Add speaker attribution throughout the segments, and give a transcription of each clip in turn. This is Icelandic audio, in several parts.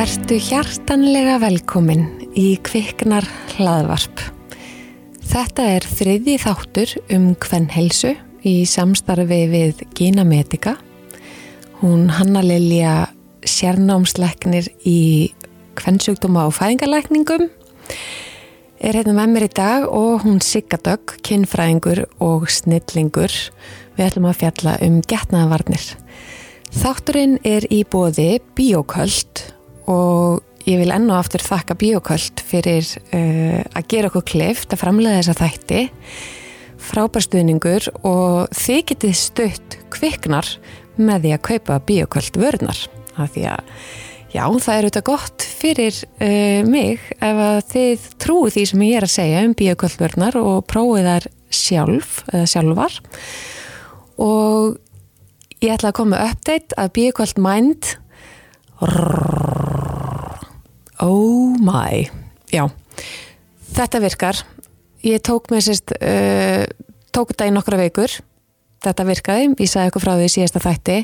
Speaker 1: Vertu hjartanlega velkomin í Kviknar hlaðvarp. Þetta er þriði þáttur um hvern helsu í samstarfi við Gina Medica. Hún Hanna Lilja sérnámsleiknir í kvennsjúkdóma og fæðingalækningum er hérna með mér í dag og hún Sigga Dögg, kinnfræðingur og snillingur. Við ætlum að fjalla um getnaðavarnir. Þátturinn er í bóði Bíoköld og ég vil enn og aftur þakka Bíoköld fyrir uh, að gera okkur kleift að framlega þessa þætti. Frábærstuðningur og þið getið stutt kviknar með því að kaupa Bíoköld vörnar af því að já, það er auðvitað gott fyrir uh, mig ef að þið trúið því sem ég er að segja um Bíoköld vörnar og prófið þar sjálf eða sjálfar. Og ég ætla að koma með update að Bíoköld Mind Oh my. Já, þetta virkar. Ég tók með sérst uh, tók þetta í nokkra veikur þetta virkaði, ég sagði eitthvað frá því síðasta þætti.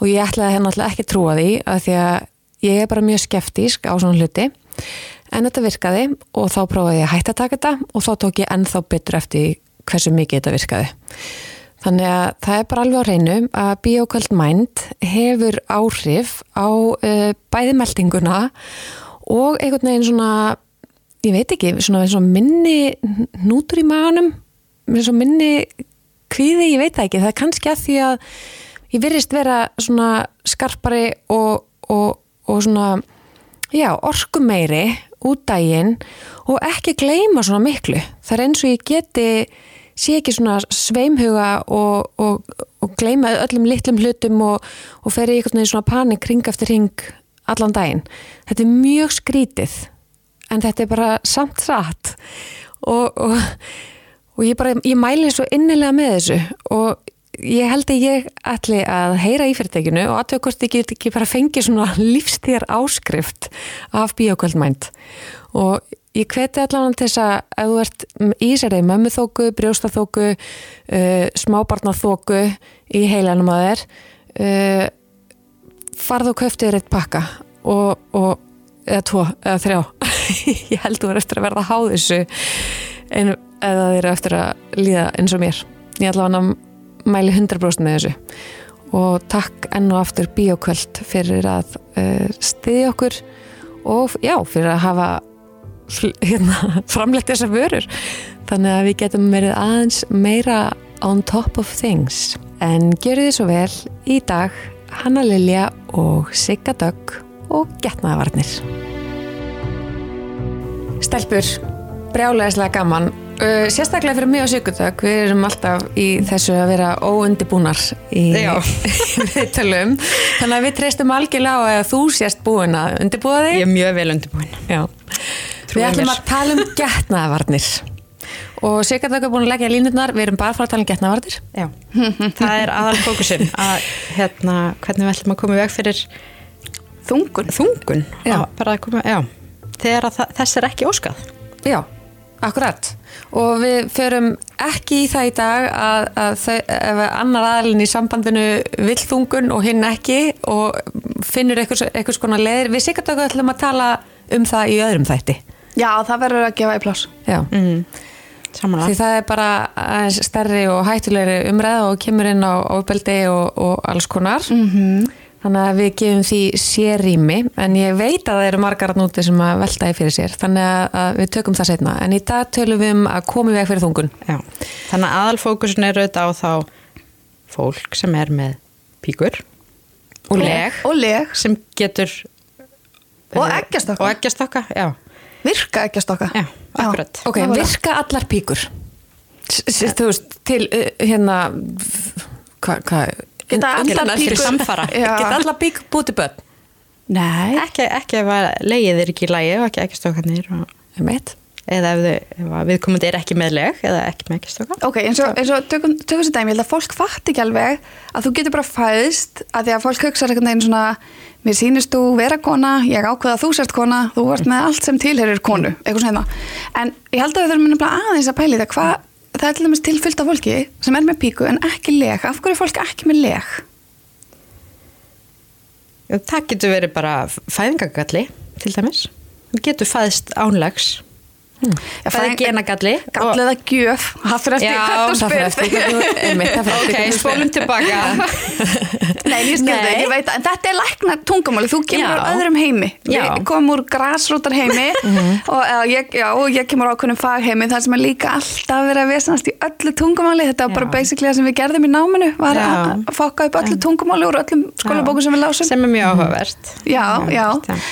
Speaker 1: Og ég ætlaði henni alltaf ekki trúa því að því að ég er bara mjög skeftísk á svona hluti. En þetta virkaði og þá prófaði ég að hætta að taka þetta og þá tók ég ennþá betur eftir hversu mikið þetta virkaði þannig að það er bara alveg á reynu að Bíoköld Mind hefur áhrif á uh, bæðimeldinguna og einhvern veginn svona ég veit ekki, svona, svona minni nútur í maganum svona minni kvíði, ég veit það ekki. Það er kannski að því að ég virðist vera svona skarpari og, og, og svona já, orku meiri út daginn og ekki gleyma svona miklu. Það er eins og ég geti sé ekki svona sveimhuga og, og gleyma öllum litlum hlutum og fer í eitthvað svona panik ring eftir ring allan daginn. Þetta er mjög skrítið en þetta er bara samt satt. Og, og, og ég, bara, ég mæli svo innilega með þessu og ég held að ég ætli að heyra í fyrirtekinu og aðtöku hvort ég get ekki bara fengið svona lífstíðar áskrift af bíoköldmænt og ég hveti allavega til þess að ef þú ert í sér eða mömmuþóku, brjóstaþóku uh, smábarnaþóku í heilanum að þér uh, farðu og köfti þér eitt pakka og, og eða tvo, eða þrjá. Ég held þú er eftir að verða að há þessu en eða þið eru eftir að líða eins og mér. Ég að mæli 100% með þessu. Og takk enn og aftur bíokvöld fyrir að uh, stiðja okkur og já, fyrir að hafa hérna, framlegt þessar vörur þannig að við getum verið aðeins meira on top of things en gjör þið svo vel í dag Hanna Lilja og Sigga Dögg og getnaðavarnir. Stelpur, brjálegislega gaman. Uh, sérstaklega fyrir mig og Sigurdögg, við erum alltaf í þessu að vera óundibúnar í viðtölum. Þannig að við treystum algjörlega á að þú sést búin að undibúa þig.
Speaker 2: Ég er mjög vel undibúin.
Speaker 1: Já. Við ætlum að tala um getnaðavarnir. Og Sigurdögg er búin að leggja línutnar, við erum bara að fara að tala um getnaðavarnir.
Speaker 2: Já, það er aðal fókusin að hérna, hvernig við ætlum að koma í veg fyrir
Speaker 1: Þungun?
Speaker 2: Þungun, já. Að koma, já. Þegar þess er ekki óskað.
Speaker 1: Já, akkurat. Og við förum ekki í það í dag að, að þau, ef annar aðalinn í sambandinu vill þungun og hinn ekki og finnur eitthvað svona leðir. Við sikkert okkur ætlum að tala um það í öðrum þætti.
Speaker 3: Já, það verður að gefa í pláss.
Speaker 1: Já. Mm. Því það er bara stærri og hættulegri umræð og kemur inn á ofbeldi og, og alls konar. Mm Þannig að við gefum því sérrými en ég veit að það eru margar núti sem að velta í fyrir sér þannig að við tökum það setna en í dag tölum við um að koma í veg fyrir þungun.
Speaker 2: Já. Þannig að aðalfókusin er auðvitað á þá fólk sem er með píkur og leg,
Speaker 3: og leg.
Speaker 2: sem getur
Speaker 3: og eggjastokka.
Speaker 2: Og eggjastokka, já.
Speaker 3: Virka eggjastokka.
Speaker 2: Já, akkurat.
Speaker 1: Ok, virka allar píkur. Þú veist, til uh, hérna hvað hva,
Speaker 3: Geta allar
Speaker 2: píkur samfara
Speaker 1: Geta allar píkur búið til börn
Speaker 3: Nei
Speaker 2: Ekki, ekki ef að leiðið er ekki í lægi og ekki ekki stókarnir og... eða ef, ef viðkomandi er ekki með leg eða ekki með ekki stókar
Speaker 3: Ok, eins og, eins og tökum þessu dæmi, ég held að fólk fatt ekki alveg að þú getur bara fæðist að því að fólk hugsa einhvern veginn svona mér sínist þú vera kona, ég ákveða þú sérst kona þú vart með allt sem tilherir konu eitthvað svona en ég held að við þurfum aðeins að pæli það hvað það er til dæmis tilfyllt af fólki sem er með píku en ekki leg. Af hverju er fólk ekki með leg?
Speaker 2: það getur verið bara fæðingagalli til dæmis. Það getur fæðist ánlags
Speaker 3: Já,
Speaker 2: það er genagalli
Speaker 3: Gallið að gjöf. Það fyrir eftir þú spyrir.
Speaker 1: hvernig þú- eftir
Speaker 2: ok, spólum tilbaka.
Speaker 3: Nei, ég skilði það, ég veit það, en þetta er lækna tungumáli, þú kemur úr öðrum heimi,
Speaker 2: Já. Mhm.
Speaker 3: við komum úr grasrótar heimi og, eða, ég, já, og ég kemur á ákveðnum fagheimi, það sem er líka alltaf verið að vesanast í öllu tungumáli, þetta var bara basically það sem við gerðum í náminu, var að fokka upp öllu tungumáli úr öllum skólabókum sem við lásum.
Speaker 2: sem er mjög áhugavert.
Speaker 3: Já, já,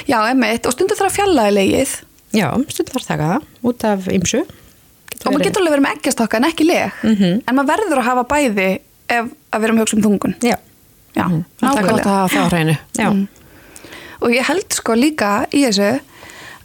Speaker 2: já.
Speaker 3: emmitt, og stundu þarf að fjalla í leið
Speaker 2: já, stundum var að taka það út af ymsu
Speaker 3: og maður getur alveg verið með eggjastokka en ekki leg,
Speaker 2: Mhm.
Speaker 3: en maður verður að hafa bæði ef að við erum að hugsa um þungun.
Speaker 2: já,
Speaker 3: Já,
Speaker 1: Það er gott að hafa það á hreinu.
Speaker 2: Já,
Speaker 3: og ég held sko líka í þessu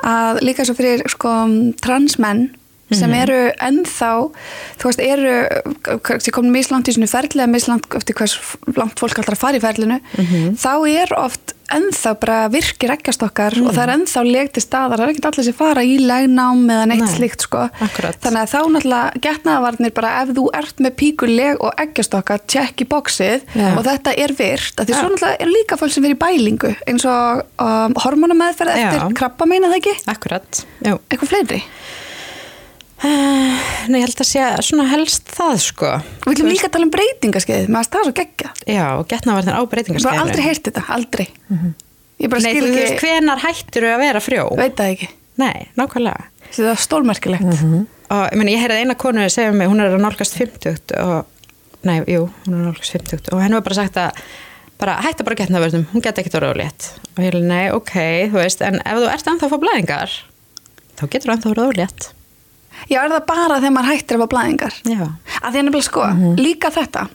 Speaker 3: að líka svo fyrir sko transmenn sem
Speaker 2: Mhm.
Speaker 3: eru ennþá þú veist, eru sem komum mislant í svona ferðlega mislant eftir hvers langt fólk alltaf að fara í ferðlinu
Speaker 2: Mhm.
Speaker 3: þá er oft ennþá bara virkir ekkjastokkar og það er ennþá leg til staðar, það er ekkert allir sem fara í legnám eða neitt
Speaker 2: Nei,
Speaker 3: slíkt sko
Speaker 2: akkurat.
Speaker 3: þannig að þá náttúrulega getnaðavarnir bara ef þú ert með píkuleg og eggjastokka tjekk í bóksið
Speaker 1: Já.
Speaker 3: og þetta er virt, því
Speaker 2: Já.
Speaker 3: svo náttúrulega er líka fólk sem verið í bælingu eins og um, hormonameðferð eftir krabba meina það ekki
Speaker 2: akkurat já.
Speaker 3: eitthvað fleiri
Speaker 2: Uh, Nei, ég held að sé svona helst það sko.
Speaker 3: Við viljum líka tala um breytingaskeið. Með að staða svo geggja
Speaker 2: Já, og getnavarnir á
Speaker 3: ég
Speaker 2: breytingarskeiðinu
Speaker 3: bara aldrei heyrt þetta, aldrei. Ég bara
Speaker 2: Nei, þú veist,
Speaker 3: ekki,
Speaker 2: hvenar hættur að vera frjó?
Speaker 3: veit það ekki.
Speaker 2: Nei, nákvæmlega.
Speaker 3: Þetta er stólmerkilegt
Speaker 2: og ég, meni, ég heyrði eina konu segja mig, hún er að nálgast 50 og, nei, jú, hún er að nálgast 50 og henni var bara sagt að bara hætta bara getnaverðum, hún geti ekkert orðið ólétt og ég er nei, ok, þú veist en ef þú ert ennþá að fá blæðingar þá getur þú ennþá orðið ólétt
Speaker 3: já, er það bara þegar maður hættir að fá blæðingar?
Speaker 2: Já,
Speaker 3: að því að nefnilega sko, líka þetta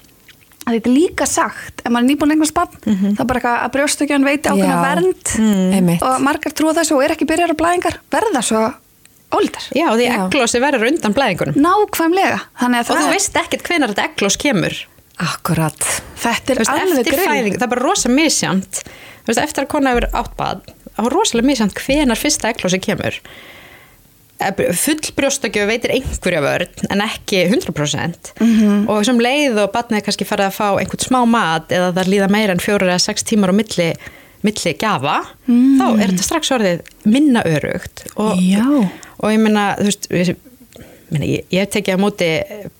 Speaker 3: að þetta er líka sagt ef maður er nýbúin eignast barn, þá bara eitthvað að brjóstökjan veiti ákveðna vernd
Speaker 1: einmitt.
Speaker 3: og margar trúa þessu og er ekki byrjar á blæðingar verða svo ólítar.
Speaker 2: Já því
Speaker 1: Já.
Speaker 2: egglósi verður undan blæðingunum.
Speaker 3: Nákvæmlega. Að
Speaker 2: og þú
Speaker 3: er,
Speaker 2: veist ekkert hvenar þetta egglós kemur.
Speaker 1: Akkurat.
Speaker 3: Þetta er
Speaker 2: veist,
Speaker 3: alveg
Speaker 2: fæðing, það er bara rosa misjant Þú veist, eftir að kona hefur átt bad það var rosalega misjant hvenar fyrsta egglósi kemur full brjóstakjöf veitir einhverja vörn en ekki 100% og sem leið og badnið er kannski farið að fá einhvern smá mat eða það líða meira en fjórar eða sex tímar á milli, milli gafa þá er þetta strax orðið minna örugt og, og ég meina, þú veist ég, meina, ég, ég hef tekið á móti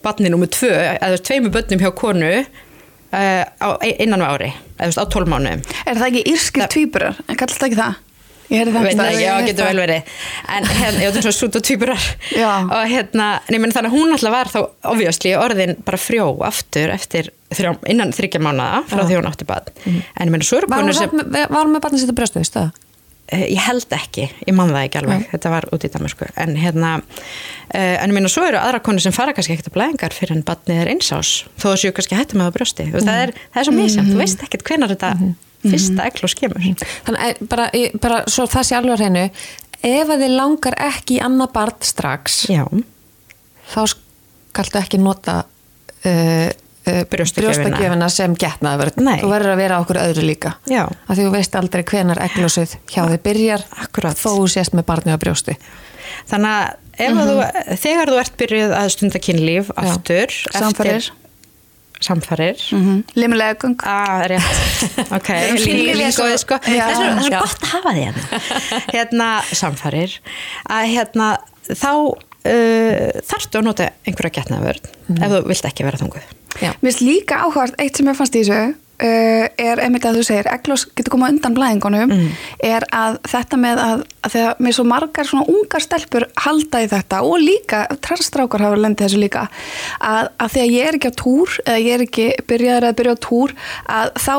Speaker 2: badni nummer tvö, eða þú veist, tveimu börnum hjá konu uh, á innan við ári, eða á tólmánu
Speaker 3: er það ekki írskir tvíburar, kallar það ekki það ég þetta
Speaker 2: það, já,
Speaker 3: ég
Speaker 2: getur vel verið. En hérna, já, þetta er svona sút og tvíburar
Speaker 3: Já.
Speaker 2: og hérna, nefnir þannig að hún alltaf var þá obviously orðin bara frjó aftur eftir þrjá, innan þryggja mánuða frá því hún átti bad en ég meina, svo
Speaker 1: Var hún
Speaker 2: sem
Speaker 1: með, var með barnið sitt að brjóstu, veistu það?
Speaker 2: Eh, ég held ekki, ég man það ekki alveg. Þetta var út í Danmarku en hérna, uh, en ég meina svo eru aðra konur sem fara kannski ekkert að blæðingar fyrir en batnið er einsás, þó að séu kannski hættu með það brjósti, mm. það, er, það er svo misjant þú veist ekkert hvenar þetta fyrsta eklós kemur
Speaker 1: Þannig að bara, bara svo það sé alveg hreinu ef að þið langar ekki í annað barn strax
Speaker 2: já,
Speaker 1: þá skaltu ekki nota uh, uh,
Speaker 2: Brjóstakjöfina.
Speaker 1: sem getnaðvörð
Speaker 2: Nei.
Speaker 1: þú verður að vera okkur öðru líka
Speaker 2: Já.
Speaker 1: af því þú veist aldrei hvenar eglósið hjá þið byrjar
Speaker 2: Akkúrat.
Speaker 1: þó sést með barnið á brjósti
Speaker 2: þannig að ef að þú, þegar þú ert byrjuð að stunda kynlíf aftur
Speaker 3: Samfarir.
Speaker 2: eftir, samfarir.
Speaker 3: Mhm. limulega göng
Speaker 2: Ah, rétt, ok,
Speaker 3: Fílið er svo-
Speaker 2: língóið sko. Það er svo, gott að hafa því hérna. Hérna, samfarir. Að hérna, þá uh, þarftu að nota einhverja getnaðvörn ef þú vilt ekki vera þunguð.
Speaker 1: Já.
Speaker 3: Mér finnst líka áhvert, eitt sem ég fannst í þessu er einmitt að þú segir eglós getur koma undan blæðingunum er að þetta með að, að þegar mér svo margar svona ungar stelpur halda í þetta og líka transstrákar hafa lendið þessu líka að, að þegar ég er ekki á túr eða ég er ekki byrjaður að byrja á túr að þá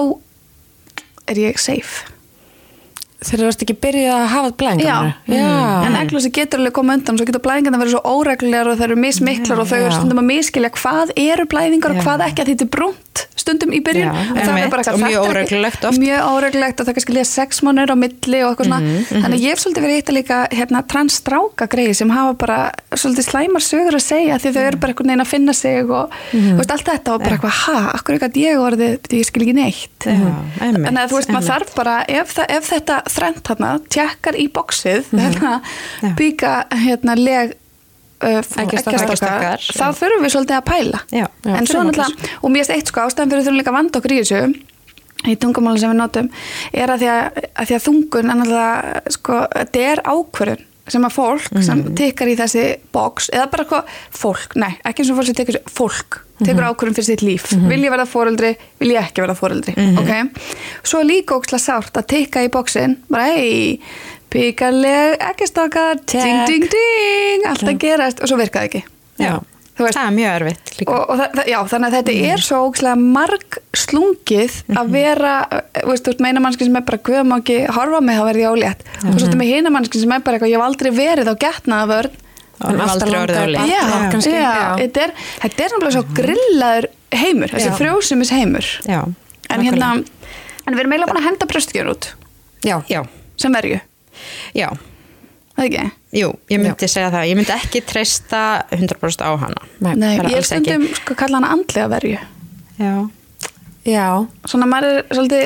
Speaker 3: er ég safe
Speaker 1: þegar þú ert ekki byrjuð að hafa blæðingar
Speaker 3: Já, en eglósi getur alveg koma undan og svo getur blæðingarna verið svo óreglulegar og þau eru mismiklar og þau eru
Speaker 1: Já.
Speaker 3: stundum að miskilja hvað eru blæðingar og
Speaker 2: Já.
Speaker 3: hvað ekki að þetta er brúnt stundum í byrjun.
Speaker 2: Já,
Speaker 3: og það er bara
Speaker 2: og mjög óreglulegt oft.
Speaker 3: mjög óreglulegt og það er kannski líka sex mánur á milli og eitthvað svona.
Speaker 2: Mhm,
Speaker 3: þannig að ég hef svolítið verið hitta líka hérna, transstráka greið sem hafa bara svolítið slæmar sögur að segja því þau eru bara einhvern veginn að finna sig og
Speaker 2: Mhm.
Speaker 3: þú veist, allt þetta og bara eitthvað, ha, akkur eitthvað ég orðið, ég skil ekki neitt?
Speaker 2: Já,
Speaker 3: Þannig að þú veist, maður þarf bara, ef, það, ef þetta þrennt hérna, tjekkar í bóksið, hérna,
Speaker 2: Mhm. Já.
Speaker 3: bíka hérna leg uh,
Speaker 2: Eggjastokar,
Speaker 3: þá þurfum við svolítið að pæla.
Speaker 2: Já,
Speaker 3: en
Speaker 2: já,
Speaker 3: svo
Speaker 2: þurfum
Speaker 3: náttúrulega, og mér erst eitt sko ástæðan fyrir þurfum líka að vanda okkur í þessu, í tungumáli sem við notum er að því að, að, því að þungun er náttúrulega, sko, þetta er ákvörðun sem að fólk sem tekkar í þessi box, eða bara hvað fólk, nei, ekki eins og fólk sem tekur fólk, tekur ákvörðun fyrir sitt líf. Vil ég verða fóreldri, vil ég ekki verða fóreldri ok, svo er líka óksla sárt að tekka í boxin, bara hei píkarleg, ekki stakar ding, ding, ding, allt að gerast og svo virkaði ekki.
Speaker 2: Já,
Speaker 3: Þú veist-
Speaker 2: það er mjög erfitt líka.
Speaker 3: og, og það, já, þannig að þetta er svo ógislega marg slungið að vera þú veist, þú veist, meina mannski sem er bara guðum á ekki horfa mig þá verði ég ólétt. Og svo ertu með hina mannski sem er bara eitthvað, ég hef aldrei verið á getnaða vörn
Speaker 2: Það er aldrei orðið á leik.
Speaker 3: já,
Speaker 1: Já, kannski,
Speaker 3: já, þetta er þetta er náttúrulega svo grillaður heimur þessi
Speaker 1: Já.
Speaker 3: frjósumis heimur.
Speaker 2: Já,
Speaker 3: en hérna, en við erum eiginlega búin að henda bröstgjör út.
Speaker 1: Já,
Speaker 2: Já,
Speaker 3: sem verju,
Speaker 2: já,
Speaker 3: það ekki?
Speaker 2: jú, ég myndi segja það. Ég myndi ekki treysta 100% á hana.
Speaker 1: Nei,
Speaker 3: Nei,
Speaker 2: bara
Speaker 3: ég er stundum sko kalla hana andlega verju
Speaker 2: Já.
Speaker 1: já,
Speaker 3: svona maður er svolítið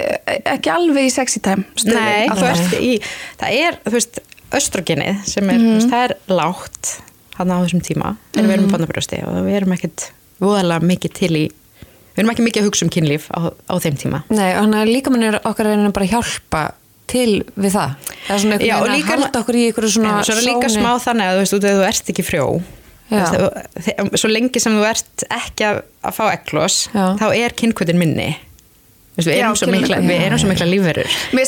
Speaker 3: ekki alveg í sexy time stöðu
Speaker 2: Nei, í, það er, þú veist, östrogenið sem er, þú veist, það er lágt hann á þessum tíma, þegar við erum með bandabrösti og við erum ekkert voðalega mikið til í, við erum ekki mikið að hugsa um kynlíf á, á þeim tíma.
Speaker 1: nei, og hann er líka mannir okkar reynir bara að hjálpa til við það? Það er svona
Speaker 2: Já, og
Speaker 1: einhvern veginn
Speaker 2: líka-
Speaker 1: að halda okkur í einhverju svona
Speaker 2: Já, svo er líka smá þannig að þú veist, út að þú ert ekki frjó
Speaker 1: Já.
Speaker 2: Þú veist, svo lengi sem þú ert ekki að, að fá eklos
Speaker 1: Já.
Speaker 2: þá er kynkvötin minni. Við,
Speaker 3: Já,
Speaker 2: erum svo
Speaker 3: kyn-
Speaker 2: mikla, við erum svo mikla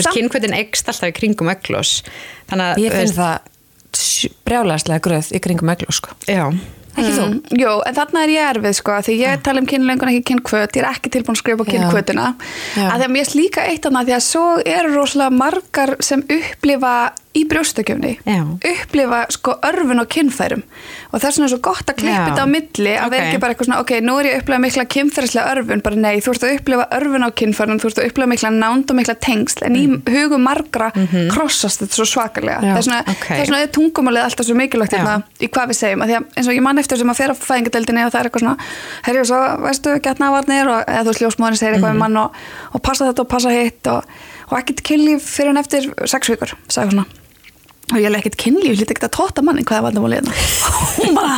Speaker 3: samt-
Speaker 2: kynkvötin eikst alltaf í kringum að
Speaker 1: ég finn það brjálæðslega gröð í kringum eglu sko. Ekki þú?
Speaker 3: Mm, Jú, en þarna er ég erfið sko því ég tala um kynlengun ekki kynkvöt ég er ekki tilbúin að skrifa
Speaker 1: Já.
Speaker 3: kynkvötuna
Speaker 1: Já.
Speaker 3: að því að mér er líka eitt annað því að svo eru rosalega margar sem upplifa í brjóstakjöfni upplifa sko örfun og kynfærum og vegna er svo gott að klippa þetta á milli að vera
Speaker 2: Ok.
Speaker 3: ekki bara eitthvað svona ok, nú er ég að upplifa mikla kynfærislega örfun bara nei, þú ert að upplifa örfun á kynfærum þú ert að upplifa mikla nánd og mikla tengsl en í hugum margra krossast þetta svo svakalega
Speaker 1: Já.
Speaker 3: þess vegna
Speaker 2: Ok.
Speaker 3: þess vegna er tungumálið alltaf svo mikilvægt hérna í hvað við segjum, að því að eins og ég man eftir sem að fer á fæðingadeldinni og það er eitthvað svona og svo, veistu, og
Speaker 2: Mhm.
Speaker 3: um mann og, og og ekkert kynlíf fyrir hann eftir sex vikur, sagði hún svona og ég hef ekkert kynlíf, lítið ekkert að tóta manni hvað er vandamálið hérna. Hún bara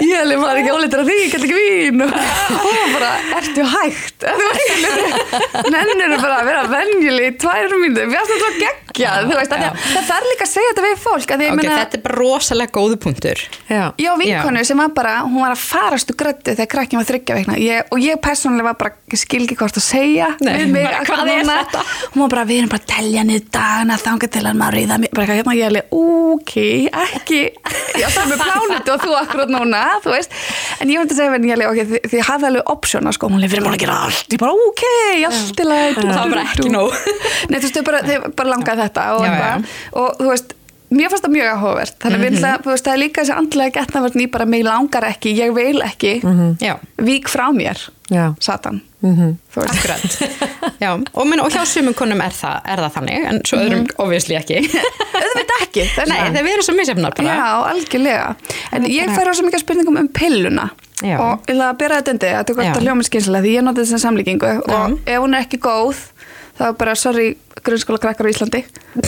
Speaker 3: ég hef bara ekki óleitur að því, ég get ekki vín. Og hún bara, ertu hægt? Nennir bara að vera venjuli í tvær mínútur, við því að það þarf líka að segja þetta við fólk að því, ég
Speaker 2: ok,
Speaker 3: meina,
Speaker 2: þetta er bara rosalega góðu punktur.
Speaker 1: Já,
Speaker 3: Ég vinkonu sem var bara, hún var að farast úr gröttu þegar krakkin var þryggja veikna ég, og ég persónulega var bara, ég skil ekki hvort að segja
Speaker 2: Nei,
Speaker 3: mig
Speaker 2: bara, hvað er þetta?
Speaker 3: Hún var bara, við erum bara niður dagana þangað til hann maður ríða mig. Bara hérna ég alveg, ok, ekki. Ég ætla með plánutu og þú akkurat núna þú veist, en ég myndi að segja henni, ég alveg, ok, þið, hafði alveg optiona sko, hún er fyrir múin að gera allt, ég bara, ok, allt til að
Speaker 2: Það var bara ekki nóg.
Speaker 3: Nei, þú veist, þau bara, bara langaði þetta og,
Speaker 2: Já,
Speaker 3: eitthvað. og þú veist, mér fannst það mjög áhugavert. Þannig að mm -hmm. veist, það er líka þessi andlega getnaverðin í bara mig langar ekki, ég vil ekki
Speaker 2: já,
Speaker 3: vík frá mér
Speaker 1: já.
Speaker 3: satan.
Speaker 1: Mhm.
Speaker 3: þú veist.
Speaker 2: Akkurat. Já, og, menn, og hjá sumum konum er það, er það þannig en svo öðrum obviously ekki.
Speaker 3: Auðvitað ekki
Speaker 2: nei, þeir eru svo misjafnar bara.
Speaker 3: Já, algjörlega. En
Speaker 2: er
Speaker 3: ég fær á svo mikið spurningum um pilluna.
Speaker 2: Já.
Speaker 3: og ég ætla að bera þetta undi að þú gott að hljóma skynsilega því ég noti þessa samlíkingu. Og ef hún er ekki góð þá bara sorry grunnskóla krakkar á Íslandi.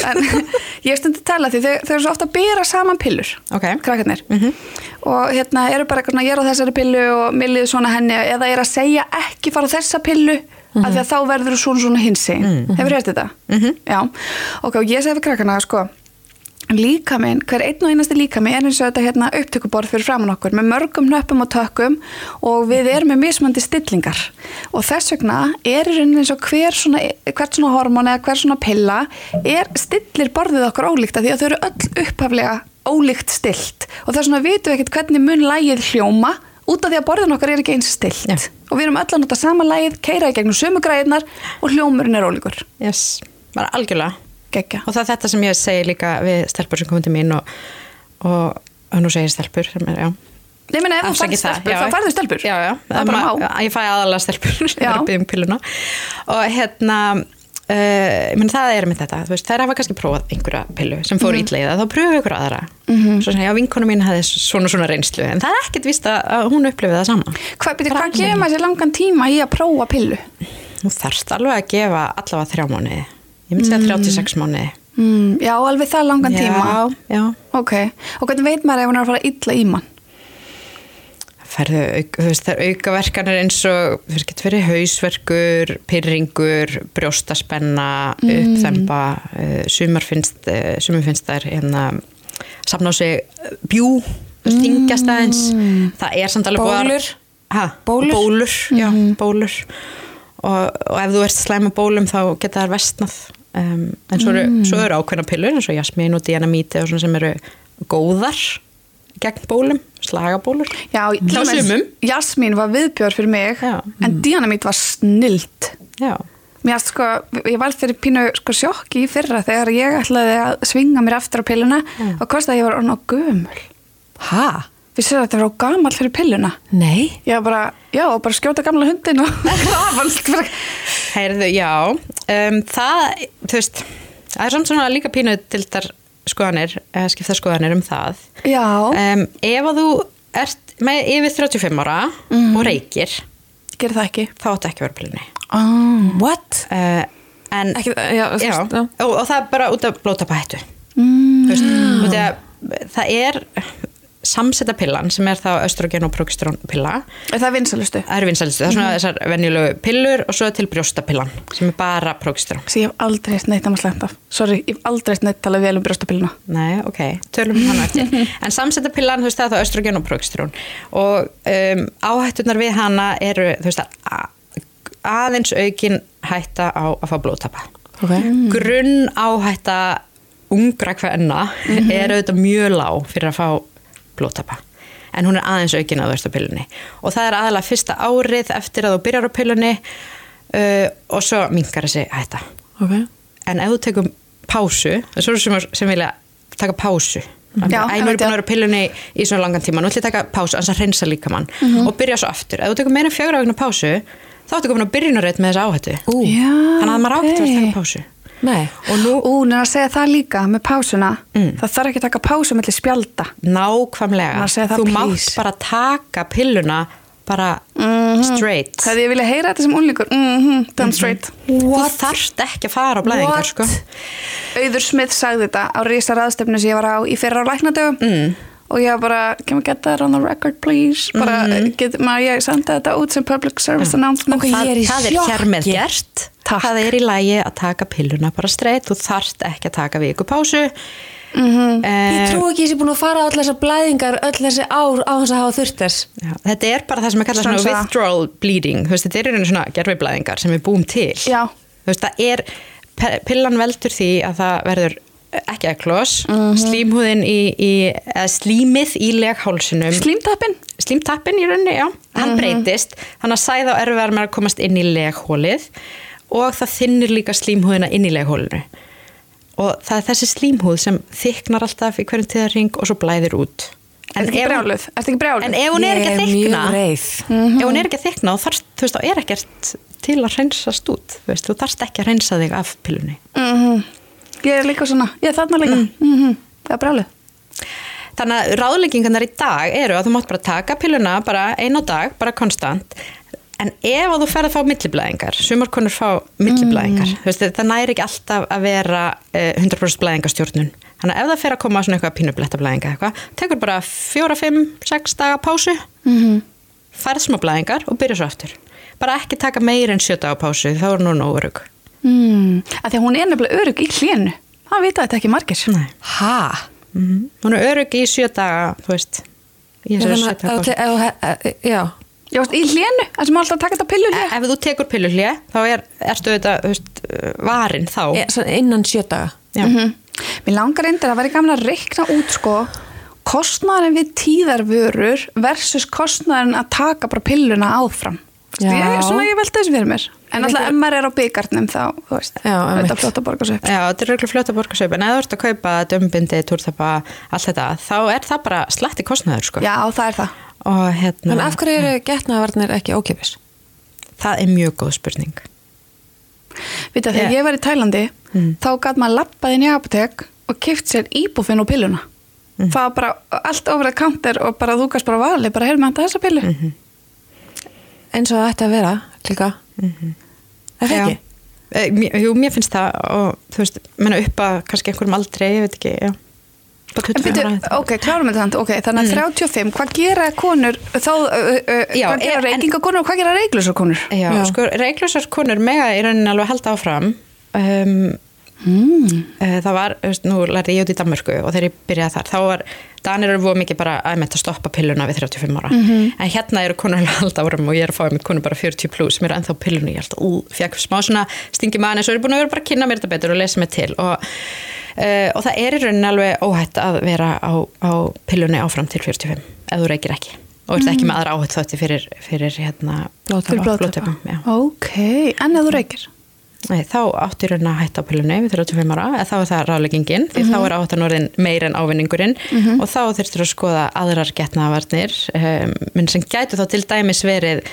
Speaker 3: En ég stundi að tala því þau, þau eru svo ofta að bera saman pillur
Speaker 2: Ok.
Speaker 3: krakkarnir. Og hérna eru bara eitthvað svona ég er á þessari pillu og millið svona henni eða er að segja ekki fara á þessa pillu af því að þá verður þú svona svona hinsi hefur hérst þetta? -hmm. Já, ok, og ég segi við krakkarna sko líka minn, hver einn og einasti líka minn er eins og þetta hérna upptökuborð fyrir framann okkur með mörgum nöppum og tökum og við erum með mismandi stillingar. Og þess vegna er eins og hver svona, hvert svona hormón eða hver svona pilla er stillir borðið okkur ólíkt af því að þau eru öll upphaflega ólíkt stilt og þess vegna vitum við ekkert hvernig mun lægið hljóma út af því að borðin okkar er ekki eins stilt
Speaker 2: Já.
Speaker 3: og við erum öll að nota sama lægið, keira í gegnum sömu græðinar og hljómurinn er ólíkur.
Speaker 2: Yes, bara algjörlega
Speaker 3: geggja
Speaker 2: og það er þetta sem ég segi líka við stelpur sem komið til mín og, og, og nú segir stelpur er,
Speaker 3: Nei, menn ef þú
Speaker 2: Afsakið
Speaker 3: færð stelpur, þá færðu stelpur.
Speaker 2: Já, já,
Speaker 3: það bara
Speaker 2: ma- ég fæ aðalega stelpur um og hérna uh, ég meni, það er með þetta, veist, þær hafa kannski prófað einhverja pillu sem fór mm. illa í það, þá pröfu ykkur aðra.
Speaker 3: Mhm.
Speaker 2: svo sem, já, vinkonu mín hefði svona svona reynslu en það er ekkert víst að hún upplifið það sama.
Speaker 3: Byrju,
Speaker 2: Bara
Speaker 3: hvað maður sér langan tíma í að prófa pillu?
Speaker 2: þú þarft alveg að gefa allavega þrjá mánuði ég myndi segja 36 mánuði.
Speaker 3: Mm, já, alveg það langan tíma.
Speaker 2: já, já,
Speaker 3: Ok, og hvernig veit maður ef hún er að fara illa í mann?
Speaker 2: færðu, auk, þú veist, það er aukaverkanir eins og, veist, getur verið hausverkur, pyrringur, brjóstaspenna, uppþemba, uh, sumar finnst, sumar finnst þær hérna, safna á sig uh, bjú, þingjast aðeins, það er samt alveg
Speaker 1: Bólur?
Speaker 2: Ha,
Speaker 1: Bólur?
Speaker 2: Bólur, já, bólur. Og, og ef þú ert slæma bólum þá geta þær vestnað um, en svo eru, svo eru ákveðna pillur eins og jasmin og dianamíti og svona sem eru góðar gegn bólum, slagabólur.
Speaker 3: Já. Jasmín var viðbjörn fyrir mig
Speaker 2: Já.
Speaker 3: en Dynamít var snilt.
Speaker 2: Já,
Speaker 3: Mér erst sko, ég valð fyrir pínu sko sjokki í fyrra þegar ég ætlaði að svinga mér aftur á pilluna og kosti að ég var orðin á gömul.
Speaker 1: Ha?
Speaker 3: Við séum að þetta var á gamal fyrir pilluna?
Speaker 1: Nei?
Speaker 3: Ég var bara, já, bara skjóta gamla hundin og það var allt
Speaker 2: heyrðu, já um, það, þú veist það er samt svona líka pínu til þar skoðanir, eða skipta skoðanir um það
Speaker 3: Já,
Speaker 2: um, ef að þú ert með yfir 35 ára og reykir
Speaker 3: gerir það ekki
Speaker 2: þá áttu ekki á pillunni
Speaker 3: ah.
Speaker 1: What?
Speaker 2: uh, en
Speaker 1: Ekki, já, þú
Speaker 2: já. Og, og það er bara út af blótapættu
Speaker 3: mm.
Speaker 2: veist, út af, það er samsetta pillan sem er þá östrogen og progesteron pilla
Speaker 3: Það er vinsalustu
Speaker 2: það er vinsalistu, það er svona þessar venjulegu pillur og svo er til brjóstapillan sem er bara progesteron.
Speaker 3: Ég hef aldrei eitt neitt að maður slæmt af. Sorry, ég hef aldrei eitt neitt talað vel um brjóstapilluna.
Speaker 2: Nei, ok, tölum um hana eftir. En samsetta pillan, þú veist það er þá östrogen og progesteron. Og um, áhættunar við hana eru, þú veist að aðeins aukin hætta á að fá blóðtapa.
Speaker 1: Ok.
Speaker 2: grunn áhætta ungra hvenna er auðvitað mjög lág fyrir að fá blóðtapa. En hún er aðeins aukin að þú ert á pillunni. Og það er aðalega fyrsta árið eftir að þú byrjar á pillunni uh, og svo minkar þessi hætta.
Speaker 1: Ok.
Speaker 2: en ef þú tekum pásu það er svo sem, sem vilja taka pásu.
Speaker 3: Já,
Speaker 2: Æ,
Speaker 3: ég
Speaker 2: nú er búin að
Speaker 3: ég.
Speaker 2: vera á pillunni í svona langan tíma, nú ætlum ég að taka pásu annars að reynsa líka mann og byrja svo aftur. Ef þú tekur meira en fjögra vegna pásu þá ertu komin að byrjunarreit með þessa áhættu.
Speaker 3: Já,
Speaker 2: þannig að maður átt að taka pásu
Speaker 1: Nei.
Speaker 2: og nú
Speaker 3: Ú, en að segja það líka með pásuna
Speaker 2: Mm.
Speaker 3: Það þarf ekki að taka pásu mellir spjalda
Speaker 2: nákvæmlega
Speaker 3: Maður segir það,
Speaker 2: þú
Speaker 3: please.
Speaker 2: mátt bara taka pilluna bara straight
Speaker 3: Það ég vilja heyra þetta sem unlingur mm -hmm, Done straight
Speaker 2: þú þarft ekki að fara á blæðingar sko.
Speaker 3: Auður Smith sagði þetta á rísa raðstefnu sem ég var á í fyrra á læknadögum mm. Og ég bara, can we get that on the record please bara, get, maður ég senda þetta út sem public service announcement
Speaker 1: Ok, ég
Speaker 2: það,
Speaker 1: er
Speaker 2: það er hér með
Speaker 1: sjokki.
Speaker 2: gert
Speaker 3: Takk.
Speaker 2: það er í lægi að taka pilluna bara straight þú þarft ekki að taka viku pásu
Speaker 3: Mhm.
Speaker 1: Ég trú ekki að ég sé búin að fara á allar þessar blæðingar öll þessi ár á þess að hafa þurft þess.
Speaker 2: Já, þetta er bara það sem er kallað svona
Speaker 3: Stansa.
Speaker 2: withdrawal bleeding, þú veist, þetta er í rauninni svona gerfiblæðingar sem við búum til.
Speaker 3: Já.
Speaker 2: Þú veist, það er, pillan veldur því að það verður ekki eklos,
Speaker 3: Mhm.
Speaker 2: slímhúðin í, í eða slímið í leghálsinum,
Speaker 3: Slímtappin
Speaker 2: slímtappin í rauninni, já, hann breytist, þannig að sæða og erfiðar með að komast inn í leghólið og það þinnir líka slímhúðina inn í leghólinu. Og það er þessi slímhúð sem þyknar alltaf í hverjum tíðarring og svo blæðir út.
Speaker 3: Er ekki
Speaker 2: ef-
Speaker 3: brjáluð? Er þetta ekki brjáluð?
Speaker 2: En ef hún er ekki að þykna
Speaker 1: reið.
Speaker 2: ef hún er ekki að þykna þá þarft, þú veist, þá er ekkert til að hreinsast út, þú veist, þú þarft ekki að hreinsa þig af pillunni.
Speaker 3: Mhm. Ég er líka svona, ég er þarna líka. Mm. Það er brjáluð
Speaker 2: Þannig að ráðleggingarnar í dag eru að þú mátt bara taka pilluna bara einn á dag, bara konstant. En ef að þú ferð að fá milliblæðingar sumar konur fá milliblæðingar mm. það næri ekki alltaf að vera eh, 100% blæðingastjórnun þannig að ef það fer að koma svona eitthvað pínublettablæðinga eitthvað, tekur bara 4, 5, 6 daga pásu mm -hmm. færð smá blæðingar og byrja svo aftur. Bara ekki taka meir en 7 daga pásu þá er nú nóg
Speaker 3: mm. að Því að hún er nefnilega örug í hlénu Það vita þetta ekki margir
Speaker 2: Nei.
Speaker 1: Ha?
Speaker 2: Mm Hún er örug í 7 daga þú veist í sjö
Speaker 3: veist, í hlénu, það sem alltaf að taka þetta pillu
Speaker 2: E- ef þú tekur pilluhlje þá er, ertu þetta varin þá
Speaker 1: Ég- svona Innan sjö daga.
Speaker 2: Já.
Speaker 3: Mhm. Mér langar reyndir að vera gaman að reikna út sko kostnæðin við tíðarvörur versus kostnæðin að taka bara pilluna áfram. Ég, svona ég velta þessu fyrir mér en alltaf ef maður er á byggarnum þá, þú veist,
Speaker 1: Já, einmitt.
Speaker 3: þetta fljóta borga svo upp
Speaker 2: Já, þetta er röglega fljóta borgarsaup en ef þú ert að kaupa dömbindi, túrþappa, allt þetta þá er það bara slatti kostnaður sko.
Speaker 3: Já, það er það
Speaker 2: og hérna
Speaker 1: En af hverju eru getnaðvarnir ekki ókipis?
Speaker 2: það er mjög góð spurning
Speaker 3: Vita, þegar
Speaker 2: Já.
Speaker 3: ég var í Tælandi
Speaker 2: Mm.
Speaker 3: þá gæt maður lappað inn í apotek og kipt sér íbúfinn og pilluna
Speaker 2: Mm.
Speaker 3: það var bara allt ofur að counter og bara þú gæst bara vali, bara heyrðum þetta þessa pillu
Speaker 2: Mhm.
Speaker 1: Eins og það ætti að vera, klíka. Er það ekki?
Speaker 2: Eh, mér- Jú, mér finnst það og þú veist, menna upp að kannski einhverjum aldrei, ég veit ekki já.
Speaker 3: En
Speaker 2: 25
Speaker 3: byrju, ok, klárum við þannig, ok, þannig að 35, hvað gera konur, þá, uh, uh,
Speaker 2: Já,
Speaker 3: hvað gera reykingakonur og hvað gera reyklusar konur?
Speaker 2: Já,
Speaker 1: Já.
Speaker 2: sko, reiklusar konur mega í rauninni alveg halda áfram um,
Speaker 3: Mm.
Speaker 2: uh, það var, þú veist, nú lærði ég út í Danmörku og þegar ég byrjaði þar, þá var Danir eru voru mikið bara að stoppa pilluna við 35 ára, en hérna eru konur halda áfram og ég er að fá með konur bara 40 plus sem eru ennþá á pillunni, ég held að ú, fekk smá svona stingi manni, svo er ég búin að vera bara að kynna mér þetta betur og lesa mig til. Og Uh, og það er í rauninni alveg óhætt að vera á, á pillunni áfram til 45 ef þú reykir ekki. Og ert ekki með aðra áhætt þátti fyrir, fyrir hérna, já.
Speaker 3: Ok, en ef þú reykir?
Speaker 2: Nei, þá í rauninni að hætta á pillunni við 35 ára, eða þá er það ráleggingin því þá er áhættan orðin meir en ávinningurinn. Og þá þurftur að skoða aðrar getnaðavarnir um, minn sem gætu þá til dæmis verið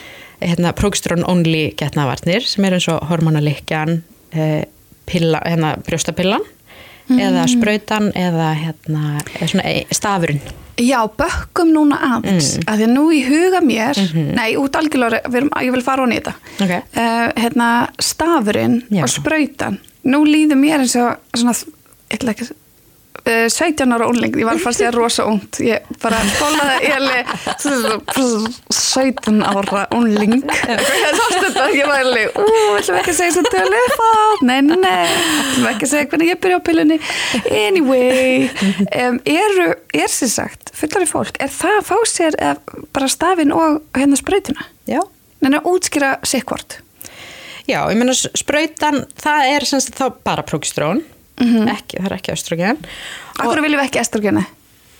Speaker 2: hérna, progesteron only getnaðavarnir sem er eins og hormonalikjan uh, pilla, hérna, brjóstapillan eða sprautan eða hérna, eða svona e- stafurinn
Speaker 3: Já, bökkum núna aðeins,
Speaker 2: Mm.
Speaker 3: að því að nú í huga mér, nei, út algjörlega, ég vil fara hún í þetta,
Speaker 2: Mhm. Ok.
Speaker 3: uh, hérna, stafurinn
Speaker 2: Já.
Speaker 3: og sprautan, nú líður mér eins og svona, ætla ekki, 17 ára unling, ég var að fara að segja rosa ungt, ég bara skólaði ég 17 ára þetta, ég var alveg, ú, ætlum ekki að segja svo tölu nei, nei, nei, ætlum ekki að segja hvernig ég byrja á pillunni, anyway, um, eru, er sér sagt, fullari fólk, er það að fá sér eh, bara stafinn og hérna sprautuna?
Speaker 2: Já,
Speaker 3: Nenni að útskýra sikkvort.
Speaker 2: Já, ég meina sprautan, það er sem sagt þá bara progesteron ekki, það er ekki östrogen.
Speaker 3: Akkur viljum við ekki estrogeni?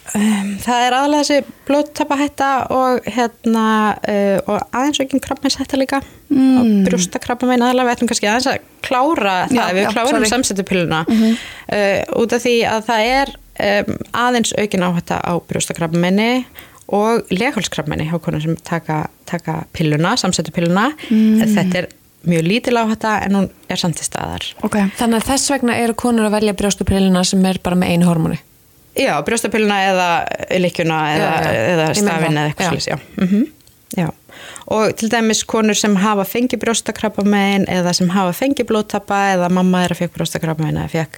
Speaker 2: Um, það er aðalega þessi blóttapahætta og hérna uh, og aðeins aukin krabbmeinshætta líka. Mm. og brjóstakrabbamein aðalega við ætlum kannski aðeins að klára það.
Speaker 3: Já,
Speaker 2: við
Speaker 3: já,
Speaker 2: klárum samsettupiluna mm út af því að það er um, aðeins aukin áhætta á brjóstakrabbameini og leghálskrabbameini hjá konum sem taka, taka pilluna, samsettupiluna mm. þetta er mjög lítil áhætta en hún er samt til staðar
Speaker 3: Ok.
Speaker 1: Þannig að þess vegna eru konur að velja brjóstupillina sem er bara með einu hormóni.
Speaker 2: Já, brjóstapiluna eða líkjuna eða,
Speaker 1: Já, já.
Speaker 2: eða
Speaker 1: það,
Speaker 2: eða eitthvað
Speaker 1: já.
Speaker 2: Mm já. Og til dæmis konur sem hafa fengið brjóstakrabbamein eða sem hafa fengið blóttappa eða mamma að fekk brjóstakrabbamein eða fekk,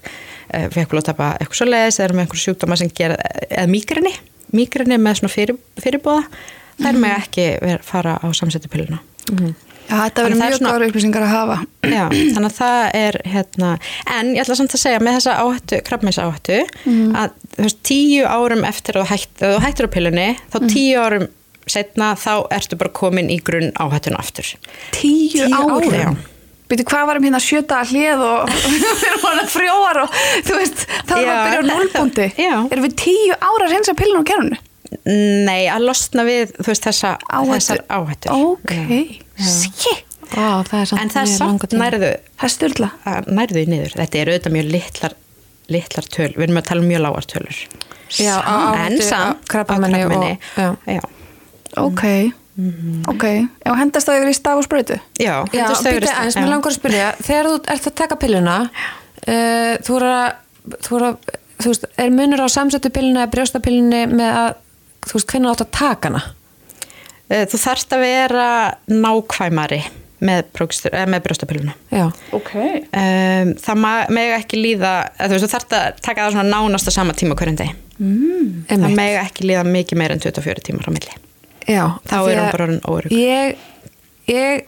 Speaker 2: uh, fekk blóttappa eitthvað svo leiðis eða með einhver sjúkdóma sem gera, eða mýgrinni, mýgrinni með svona fyrir, fyrirbóða, þær með ekki fara á samsettupiluna.
Speaker 3: Já, þetta verður
Speaker 2: það er
Speaker 3: mjög
Speaker 2: svona-
Speaker 3: góður upplýsingar að hafa.
Speaker 2: Já, þannig að það er hérna, en ég ætla samt að segja með þessa áhættu, krabbmeins áhættu að þú veist, tíu árum eftir að þú hætt, að hættir á pillunni þá tíu árum setna þá ertu bara komin í grunn áhættuna aftur
Speaker 3: Tíu,
Speaker 2: Tíu
Speaker 3: árum.
Speaker 2: árum.
Speaker 3: Býtu, hvað varum hérna sjöta hlið og við erum hana frjóar og þú veist, við
Speaker 2: Já,
Speaker 3: að byrja á núlbúndi.
Speaker 2: já.
Speaker 3: Erum við tíu ára að reynsa pillun á kerfunu?
Speaker 2: Nei, að losna við veist, þessa, þessar áhættur
Speaker 3: Ok, shit.
Speaker 1: Ó, það er samt
Speaker 2: En það er samt nærðu
Speaker 3: Það er
Speaker 2: nærðu í niður þetta er auðvitað mjög litlar litlar töl, við erum að tala um mjög lágar tölur
Speaker 1: Já,
Speaker 2: en
Speaker 1: áhættu,
Speaker 2: samt
Speaker 1: krabbameini. já.
Speaker 2: já.
Speaker 3: Ok, ok. Og hendast það yfir í staf og sprautu?
Speaker 2: Já, hendast þau
Speaker 1: býta
Speaker 2: verið-
Speaker 1: aðeins,
Speaker 2: já.
Speaker 1: mér langar að spyrja þegar þú ert að taka pilluna uh, þú er að þú er að, þú veist, er munur á samsettu pilluna eða brjóstapillunni með að þú veist, hvernig átt að taka hana
Speaker 2: Eh, Þú þarft að vera nákvæmari með, prókstur, eh, með brjóstapiluna.
Speaker 1: Já,
Speaker 3: Ok.
Speaker 2: Um, það mega ekki líða, eða þú veist, þú þarft að taka það svona nánast á sama tíma hverjum degi.
Speaker 3: Mm.
Speaker 2: Það mega ekki líða mikið meir en 24 tímar á milli.
Speaker 1: Já,
Speaker 2: Þá er hún
Speaker 1: að
Speaker 2: bara orðin óörugg.
Speaker 1: Ég, ég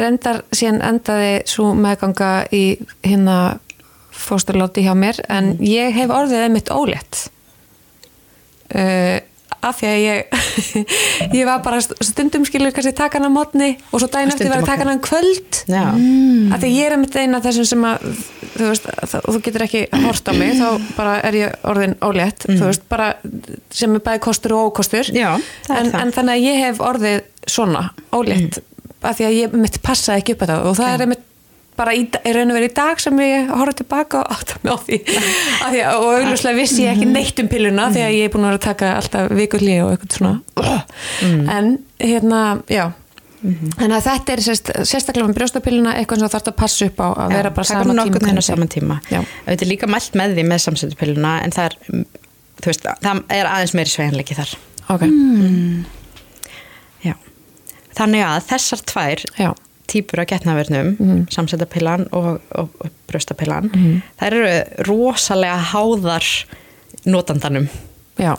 Speaker 1: reyndar síðan endaði svo meðganga í hérna fósturláti hjá mér en
Speaker 2: Mm.
Speaker 1: ég hef orðið einmitt ólétt uh, af því að ég ég var bara stundum skilur kannski taka hana á mótni og svo daginn eftir var að taka
Speaker 2: ok.
Speaker 1: hana um kvöld
Speaker 2: Já.
Speaker 1: af því ég er einmitt eina þessum sem að þú veist, það, þú getur ekki hort á mig þá bara er ég orðin ólétt þú veist, bara sem er bæði kostur og ókostur
Speaker 2: Mm. Já,
Speaker 1: en, en þannig að ég hef orðið svona ólétt af því að ég mitt passaði ekki upp á það og það er einmitt bara í, í raun og verið í dag sem ég horfði tilbaka og átta mig á því, því að, og augljóslega vissi ég ekki neitt um pilluna því að ég er búin að vera að taka alltaf vikulli og eitthvað svona en hérna, já þannig að þetta er sérst, sérstaklega með brjóstapilluna eitthvað sem þú þarfst að passa upp á að vera bara
Speaker 2: taka
Speaker 1: sama
Speaker 2: nokkurn
Speaker 1: tíma
Speaker 2: veginn á
Speaker 1: hvernig
Speaker 2: sama
Speaker 1: þeim.
Speaker 2: tíma.
Speaker 1: Já.
Speaker 2: Þetta er líka mælt með því með samsetupiluna en það er, mm, veist, það er aðeins meiri sveginleiki þar.
Speaker 1: ok,
Speaker 2: Já. Þannig að þessar tvær
Speaker 1: já,
Speaker 2: típur af getnaverðnum,
Speaker 1: Mhm.
Speaker 2: samsetapillan og, og, og brjóstapillan, þær eru rosalega háðar notandanum.
Speaker 1: Já,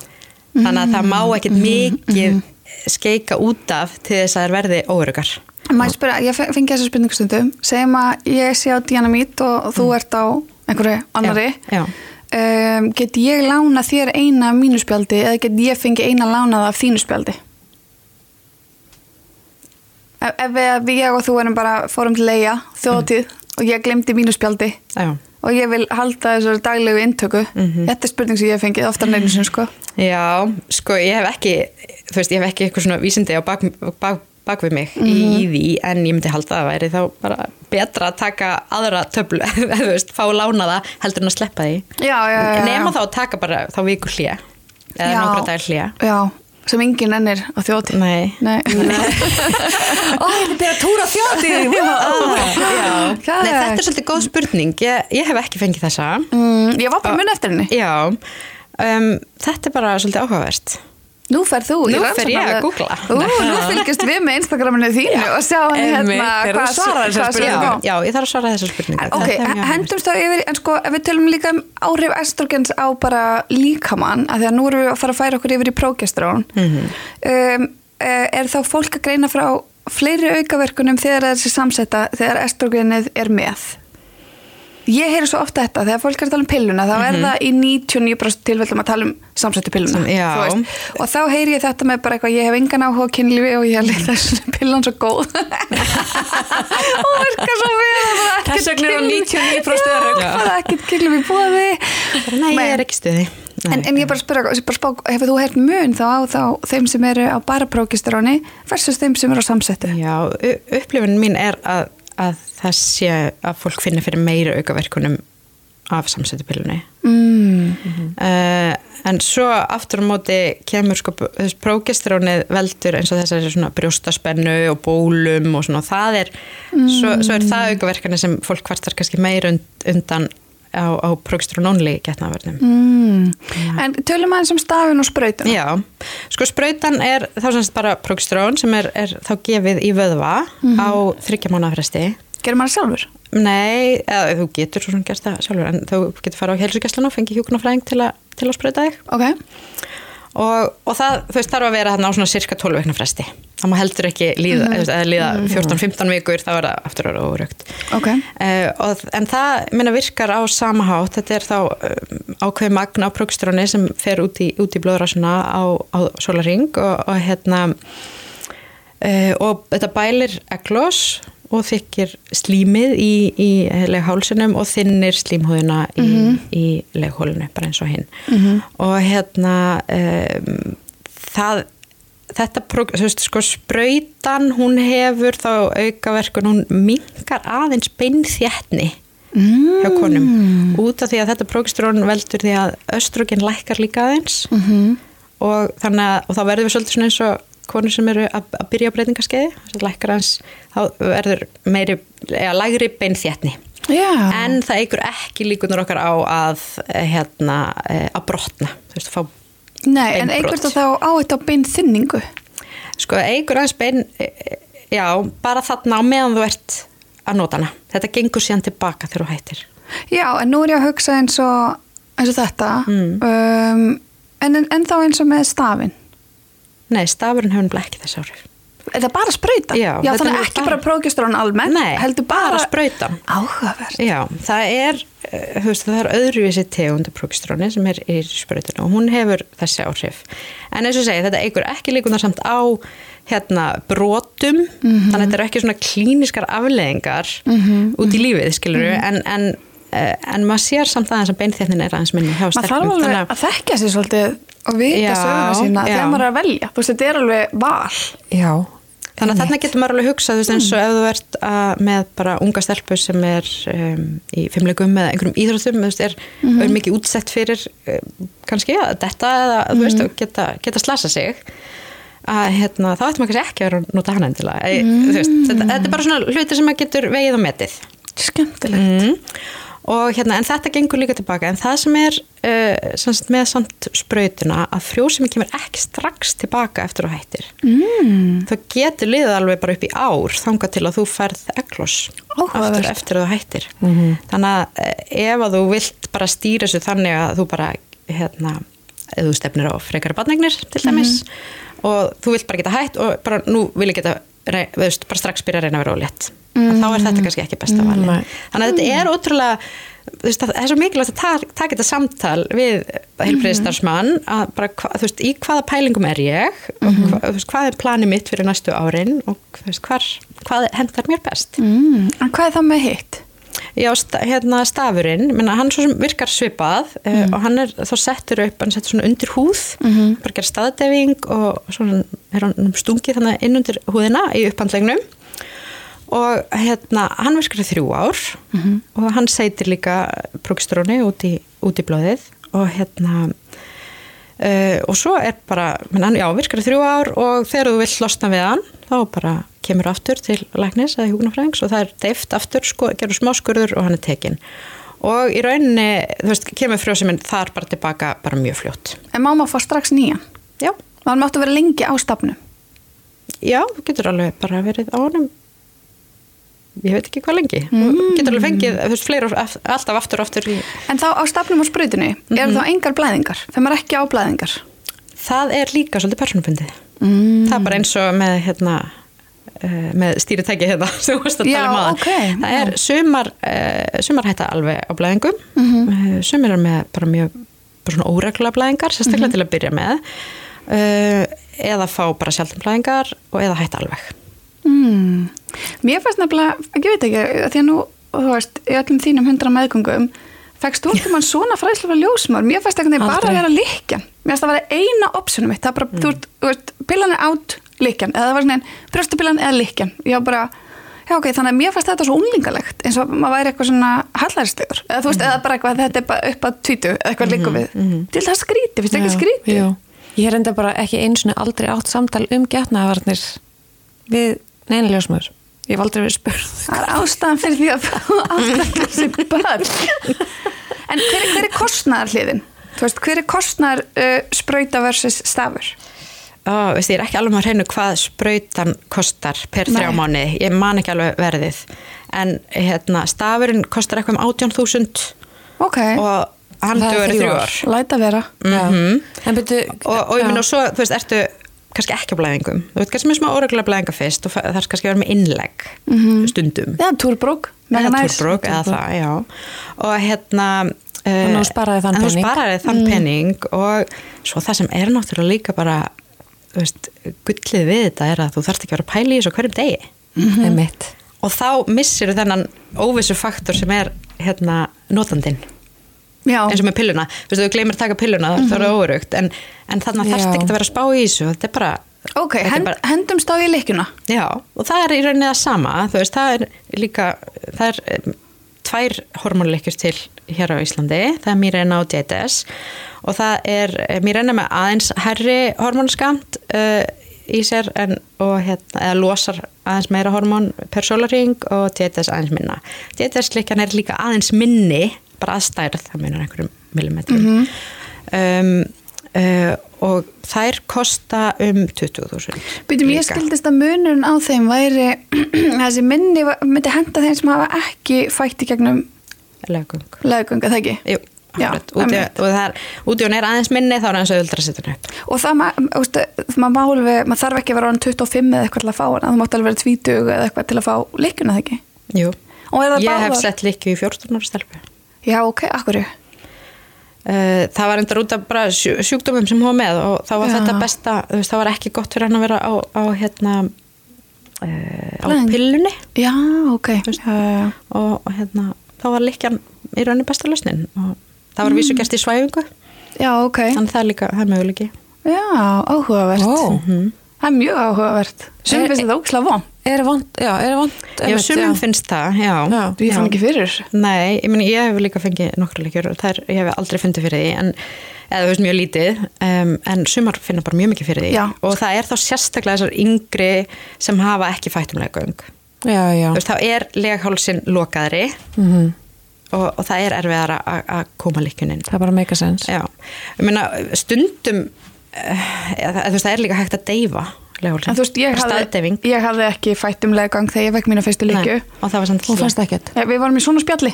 Speaker 2: þannig að það má ekkert mikið skeika út af til þess að það verði óörugar
Speaker 3: ég fengi þessa spurningu stundum. Segjum að ég sé á Dynamít og, þú ert á einhverju annari
Speaker 2: Já, já.
Speaker 3: Um, get ég lána þér eina af mínu spjaldi eða get ég fengi eina lánað af þínu spjaldi ef, ef við, ef ég og þú erum bara fórum til leia þjóðtíð og ég glemdi mínu spjaldi.
Speaker 2: Já.
Speaker 3: og ég vil halda þessar daglegu intöku. Þetta er spurning sem ég hef fengið oftar einu sinni sko.
Speaker 2: Já, sko ég hef ekki þú veist, ég hef ekki eitthvað svona vísindi á bak, bak, bak við mig í, í því en ég myndi halda að það væri þá bara betra að taka aðra töflu eða þú veist, fá lánaða heldur en að sleppa því.
Speaker 3: Já, já, já,
Speaker 2: nema þá að taka bara þá viku hlje eða nokkra dagar hlje
Speaker 3: já, sem enginn ennir á þjóðtíð
Speaker 2: Nei,
Speaker 3: Nei.
Speaker 1: Ó, ég vil byrja að túra þjóti
Speaker 2: já.
Speaker 3: Hvað
Speaker 2: Nei, þetta er svolítið góð spurning. Ég, ég hef ekki fengið þessa.
Speaker 3: Mm, ég var bara mun eftir henni.
Speaker 2: Já, um, þetta er bara svolítið áhugavert
Speaker 3: Nú fer þú
Speaker 2: Nú fer ég að googla.
Speaker 3: Ú, Nú fylgjast við með Instagraminu þínu og sjá
Speaker 1: Einmitt,
Speaker 3: hérna hvað
Speaker 1: spurningu.
Speaker 3: svarar.
Speaker 2: Já, ég þarf að svara þessar spurningu
Speaker 3: Ok, hendumst þá yfir, en sko, við tölum líka um áhrif estrogens á bara líkamann, af því að nú erum við að fara að færa okkur yfir í prógestrón,
Speaker 2: Mhm.
Speaker 3: um, eh, er þá fólk að greina frá fleiri aukaverkunum þegar þessi samsetta, þegar estrogenið er með? Ég heyri svo ofta þetta, þegar fólk er að tala um pilluna, þá er það í 99% tilfellum að tala um samsettu pilluna.
Speaker 2: Mhm. Sam-.
Speaker 3: Og þá heyri ég þetta með bara eitthvað, ég hef engan áhuga á kynlífi og ég held þessu pillan svo góð. og virkar svo vel.
Speaker 1: Þess er hún
Speaker 3: kyn-
Speaker 1: 99% örugg.
Speaker 3: Já, Það er ekkert kynlífi bóði.
Speaker 2: Nei, ég er ekki stuði
Speaker 3: En, en ég bara spyrja, hefur þú heyrt mun þá á þá þeim sem eru á bara prókisteróni versus þeim sem eru á samsettu?
Speaker 2: Já, u- upplifun mín er að, að það sé að fólk finna fyrir meira aukaverkunum af samsetupillunni
Speaker 3: Mm.
Speaker 2: uh, en svo aftur á móti kemur sko þess prógesterónið veldur eins og þessari svona brjóstaspennu og bólum og svona og það er svo, svo er það aukaverkani sem fólk kvartar kannski meira und, undan á, á prógesterónónli getnaverðnum
Speaker 3: Mm. En tölum aðeins um stafin og sprautuna.
Speaker 2: Já, sko sprautan er þá semst bara prógesterón sem er, er þá gefið í vöðva á þryggja mánafresti
Speaker 3: Gerir maður sjálfur?
Speaker 2: Nei, eða, þú getur svo sem gerst það sjálfur en þú getur fara á heilsugjastluna og fengi hjúknafræðing til, til að sprauta þig
Speaker 3: Ok.
Speaker 2: Og, og það veist, þarf að vera þarna á svona cirka 12 veikna fresti. Það má heldur ekki líða, mm -hmm. líða 14-15 vikur, þá er það aftur að vera órögt
Speaker 3: Ok.
Speaker 2: Uh, og, en það minna virkar á sama hátt. Þetta er þá um, ákveð magna á prókstróni sem fer út í, út í blóðrásuna á, á solaring og, og hérna uh, og þetta bælir eglós og þykir slímið í, í leghálsunum og þinnir slímhúðuna í, í leghólinu bara eins og hinn. Og hérna um, það þetta, þú veist, sko sprautan hún hefur þá aukaverkun hún minkar aðeins beinþéttni hjá konum. Út af því að þetta prógstrón veldur því að östrogen lækkar líka aðeins.
Speaker 3: Mm
Speaker 2: og þannig að og þá verður við svolítið svona eins og konur sem eru að, að byrja á að aðeins þá verður meiri, eða lægri beinþéttni
Speaker 3: Já.
Speaker 2: en það eigur ekki líkunar okkar á að eh, hérna, eh, að brotna veist, fá
Speaker 3: Nei, en
Speaker 2: beinbrot.
Speaker 3: einhvert þá á þetta á beinþynningu.
Speaker 2: Sko, eigur aðeins bein, e, e, já, bara þarna á meðan þú ert að nota hana. Þetta gengur síðan tilbaka þegar þú hættir.
Speaker 3: Já, en nú er ég að hugsa eins og, eins og þetta.
Speaker 2: Mm.
Speaker 3: Um, en, en, þá eins og með stafin.
Speaker 2: Nei, stafurinn hefur nefnilega ekki þessi áhrif.
Speaker 3: Er það bara sprauta?
Speaker 2: Já,
Speaker 3: Já
Speaker 2: þetta
Speaker 3: þannig ekki
Speaker 2: bara-
Speaker 3: bara prókistrón almennt,
Speaker 2: Nei,
Speaker 3: heldur bara,
Speaker 2: bara sprautan.
Speaker 3: Áhugavert.
Speaker 2: Já, það er, eh, þú veist, það er öðruvísi tegundu prókistróni sem er í sprautinu og hún hefur þessi áhrif. En eins og segja, þetta eigur ekki líkunar samt á hérna brotum, þannig að þetta eru ekki svona klíniskar afleðingar út í lífið, skilur en, en, eh, en maður sér samt aðeins að beinþétnin er aðeins minni hjá
Speaker 3: Maður þarf alveg að þekkja sér svolítið og vita söguna sína
Speaker 2: já.
Speaker 3: þegar maður er að velja. Þú veist, þetta er alveg val.
Speaker 1: Já.
Speaker 2: Þannig að þarna getur maður alveg hugsað, þú veist, eins og ef þú ert að, með bara unga stelpu sem er um, í fimmlegum eða einhverjum íþróttum, þú veist, er, er mikið útsett fyrir um, kannski að þetta eða, þú veist, að geta, geta slasa sig að hérna, þá ættum maður kannski ekki að vera að nota hana endilega. Mm. Veist, þetta, þetta er bara svona hluti sem maður getur vegið og metið.
Speaker 3: Skemmtilegt.
Speaker 2: Mm. Og hérna, en þetta gengur líka tilbaka, en það sem er uh, semst, með samt sprautuna að frjósemi kemur ekki strax tilbaka eftir að hættir.
Speaker 3: Mm.
Speaker 2: Það getur liðið alveg bara upp í ár þangað til að þú ferð eglós
Speaker 3: Áhugavert.
Speaker 2: eftir, eftir að þú hættir. Þannig að eh, ef að þú vilt bara stýra þessu þannig að þú bara hérna, ef þú stefnir á frekari badnegnir til dæmis og þú vilt bara geta hætt og bara nú vil ég geta veist, bara strax byrja að reyna að vera ólétt mm. þá er þetta kannski ekki besta vali
Speaker 1: Nei.
Speaker 2: þannig að þetta er ótrúlega veist, að það er svo mikilvægt að ta- taka þetta samtal við heilbriðistarsmann að bara, þú veist, í hvaða pælingum er ég og hva, þú veist, hvað er planið mitt fyrir næstu árin og veist, hvar, hvað hendar mér best
Speaker 3: Mm, en hvað er það með hitt?
Speaker 2: Já, hérna stafurinn, menna, hann virkar svipað mm. og hann er þá settur upp, hann settur svona undir húð,
Speaker 3: Mhm.
Speaker 2: bara gerir staðdefing og svona er hann stungið þannig inn undir húðina í upphandlegnum og hérna, hann virkar þrjú ár
Speaker 3: Mhm.
Speaker 2: og hann seitir líka prókistróni út í, út í blóðið og hérna Uh, og svo er bara, hann, já, virkar þrjú ár og þegar þú vill losna við hann þá bara kemur aftur til læknis eða hjúknarfræðings og það er deift aftur sko, gerur smáskurður og hann er tekin og í rauninni, þú veist, kemur frjóðsuminn þar bara tilbaka bara mjög fljótt
Speaker 3: En má maður fá strax nýjan?
Speaker 2: já,
Speaker 3: Maður máttu vera lengi á stafnum.
Speaker 2: já, þú getur alveg bara verið á honum ég veit ekki hvað lengi. Þú getur alveg fengið, veist, fleira af- alltaf aftur og aftur.
Speaker 3: En þá á stafnum á sprautunni, eru þá engar blæðingar? Þegar maður ekki á blæðingar?
Speaker 2: það er líka svolítið persónubundið.
Speaker 3: Mm.
Speaker 2: það er bara eins og með hérna uh, með stýritæki hérna sem þú varst að
Speaker 3: Já,
Speaker 2: tala um aðan
Speaker 3: ok,
Speaker 2: það er sumar uh, sumar hætta alveg á blæðingum. Mm
Speaker 3: Mhm.
Speaker 2: sumar er með bara mjög bara svona óregla blæðingar, sérstaklega
Speaker 3: Mhm.
Speaker 2: til að byrja með. Eða fá bara sjálfum blæðingar og eða hætta alveg
Speaker 3: Mm. Mér fannst nefnilega, ég veit ekki, því að nú, þú veist, í öllum þínum hundra meðgöngum, fækst þú ekki mann svona fræðslu frá ljósmár? Mér fannst ekki bara að vera líkjan. Mér fannst að vera eina optionum mitt. Það bara, þú, veist, þú veist, pillan er átt líkjan, eða það var svona einn, brjóstupillan eða líkjan. Ég var bara, já ok, þannig að mér fannst þetta svo unglingalegt, eins og maður væri eitthvað svona hallæristegur. Eða þú veist, eða bara eitthvað, þetta er bara upp að tvítu, eða eitthvað líka við. Til það skríti, finnst ekki skríti?
Speaker 1: Jú. Ég er enda bara ekki einu svona aldrei átt samtal um getnaðavarnir við neina ljósmöður. Ég hef aldrei verið spurð.
Speaker 3: Það er ástæðan fyrir því að fá alltaf þessi börn. En hver, er- hver er kostnæðar hliðin? Þú veist, hver er kostnæðar uh, sprauta versus stafur?
Speaker 2: Ó, veist, ég er ekki alveg að hreinu hvað sprautan kostar per
Speaker 3: Nei.
Speaker 2: þrjá mánu ég man ekki alveg verðið en hérna, stafurinn kostar eitthvað um 18.000
Speaker 3: Ok,
Speaker 2: og hann í
Speaker 1: þrjú ár.
Speaker 3: læta vera.
Speaker 2: Mhm.
Speaker 1: En byrju,
Speaker 2: og, og ég minn og svo, þú veist, ertu kannski ekki á blæðingum, þú veit kannski með smá óregla blæðinga fyrst og það er kannski að vera með innlegg stundum.
Speaker 3: Eða túrbrók.
Speaker 2: eða já. Og hérna
Speaker 1: Og nú sparaði þann
Speaker 2: sparaði þann pening og svo það sem er náttúrulega líka bara veist, gullið við þetta er að þú þarft ekki að vera að pæla í þessu hverjum degi.
Speaker 1: Er mitt.
Speaker 2: og þá missir þennan óvissu faktor sem er hérna notandinn
Speaker 3: Já,
Speaker 2: eins og með pilluna, þú veist, þú gleymir að taka pilluna þá er það óurugt, en, en þannig
Speaker 1: Já.
Speaker 2: þarfst ekki að vera að spá í þessu, þetta er bara
Speaker 3: ok,
Speaker 2: þetta er
Speaker 3: hend,
Speaker 2: bara,
Speaker 3: hendumst á í leikjuna.
Speaker 2: já, og það er í rauninni það sama, þú veist, það er líka það er um, tvær hormónuleikjur til hér á Íslandi. Það er Mirena og DTS og það er Mirena með aðeins herri hormónskamt uh, í sér en, og hérna, eða losar aðeins meira hormón per sólaring og DTS aðeins minna. DTS líkan er líka aðeins minni bara aðstærð, það munar einhverjum millimetrum um, uh, og þær kosta um 20.000
Speaker 3: Býtum, ég skildist að munurinn á þeim væri þessi minni myndi henda þeim sem hafa ekki fætt í gegnum leggönga, það ekki?
Speaker 2: Jú,
Speaker 3: Já,
Speaker 2: úti, og það er, úti hún er aðeins minni þá er aðeins auðvöldra að setja upp
Speaker 3: Og það, ma- maður, alveg, maður þarf ekki að vera orðin 25 eða eitthvað til að fá hana, þú mátt alveg vera 20 eða eitthvað til að fá leikjuna, það ekki?
Speaker 2: Jú. Ég hef
Speaker 3: báðar?
Speaker 2: sett líkju í 14 ára stelpu
Speaker 3: Já, ok, akkur
Speaker 2: Uh, það var endar út af bara sjú- sjúkdómum sem hún var með og þá var
Speaker 3: Já.
Speaker 2: þetta besta veist, það var ekki gott fyrir hann að vera á, á hérna uh, á
Speaker 3: Blæðing.
Speaker 2: pillunni
Speaker 3: Já, ok
Speaker 2: veist.
Speaker 3: já,
Speaker 2: og, hérna þá var líkjan í rauninni besta lausnin og það var vísu gert í svæfingu
Speaker 3: já, ok
Speaker 2: þannig það er líka, það er möguleiki
Speaker 3: Já, áhugavert
Speaker 1: Ó.
Speaker 3: Það er mjög áhugavert
Speaker 1: Er-
Speaker 3: finnst þetta ókslega von
Speaker 1: Er vond, já, er vond
Speaker 2: já, sumum finnst það, já,
Speaker 1: Já.
Speaker 3: Ég fann ekki fyrir þessu.
Speaker 2: Nei, ég meni, ég hef líka fengið nokkru leikjur og það er, ég hef aldrei fundið fyrir því en, eða þú veist mjög lítið um, en sumar finna bara mjög mikið fyrir því
Speaker 3: Já.
Speaker 2: og það er þá sérstaklega þessar yngri sem hafa ekki fætt um leikgöng
Speaker 1: Já, já.
Speaker 2: þú veist, þá er leghálsin lokaðri
Speaker 1: Mm
Speaker 2: og, og það er erfiðar að- að koma líkunin
Speaker 1: Það er bara sense.
Speaker 2: Já, ég meina stundum eða, þú veist, það er líka hægt að deyfa leghálsin,
Speaker 3: En þú veist, ég hafði, ég hafði ekki fætt um legang þegar ég vekk mína fyrstu
Speaker 2: Nei,
Speaker 3: líkju.
Speaker 2: og það var samt
Speaker 1: ekkert.
Speaker 3: Ja, við vorum í svona spjalli.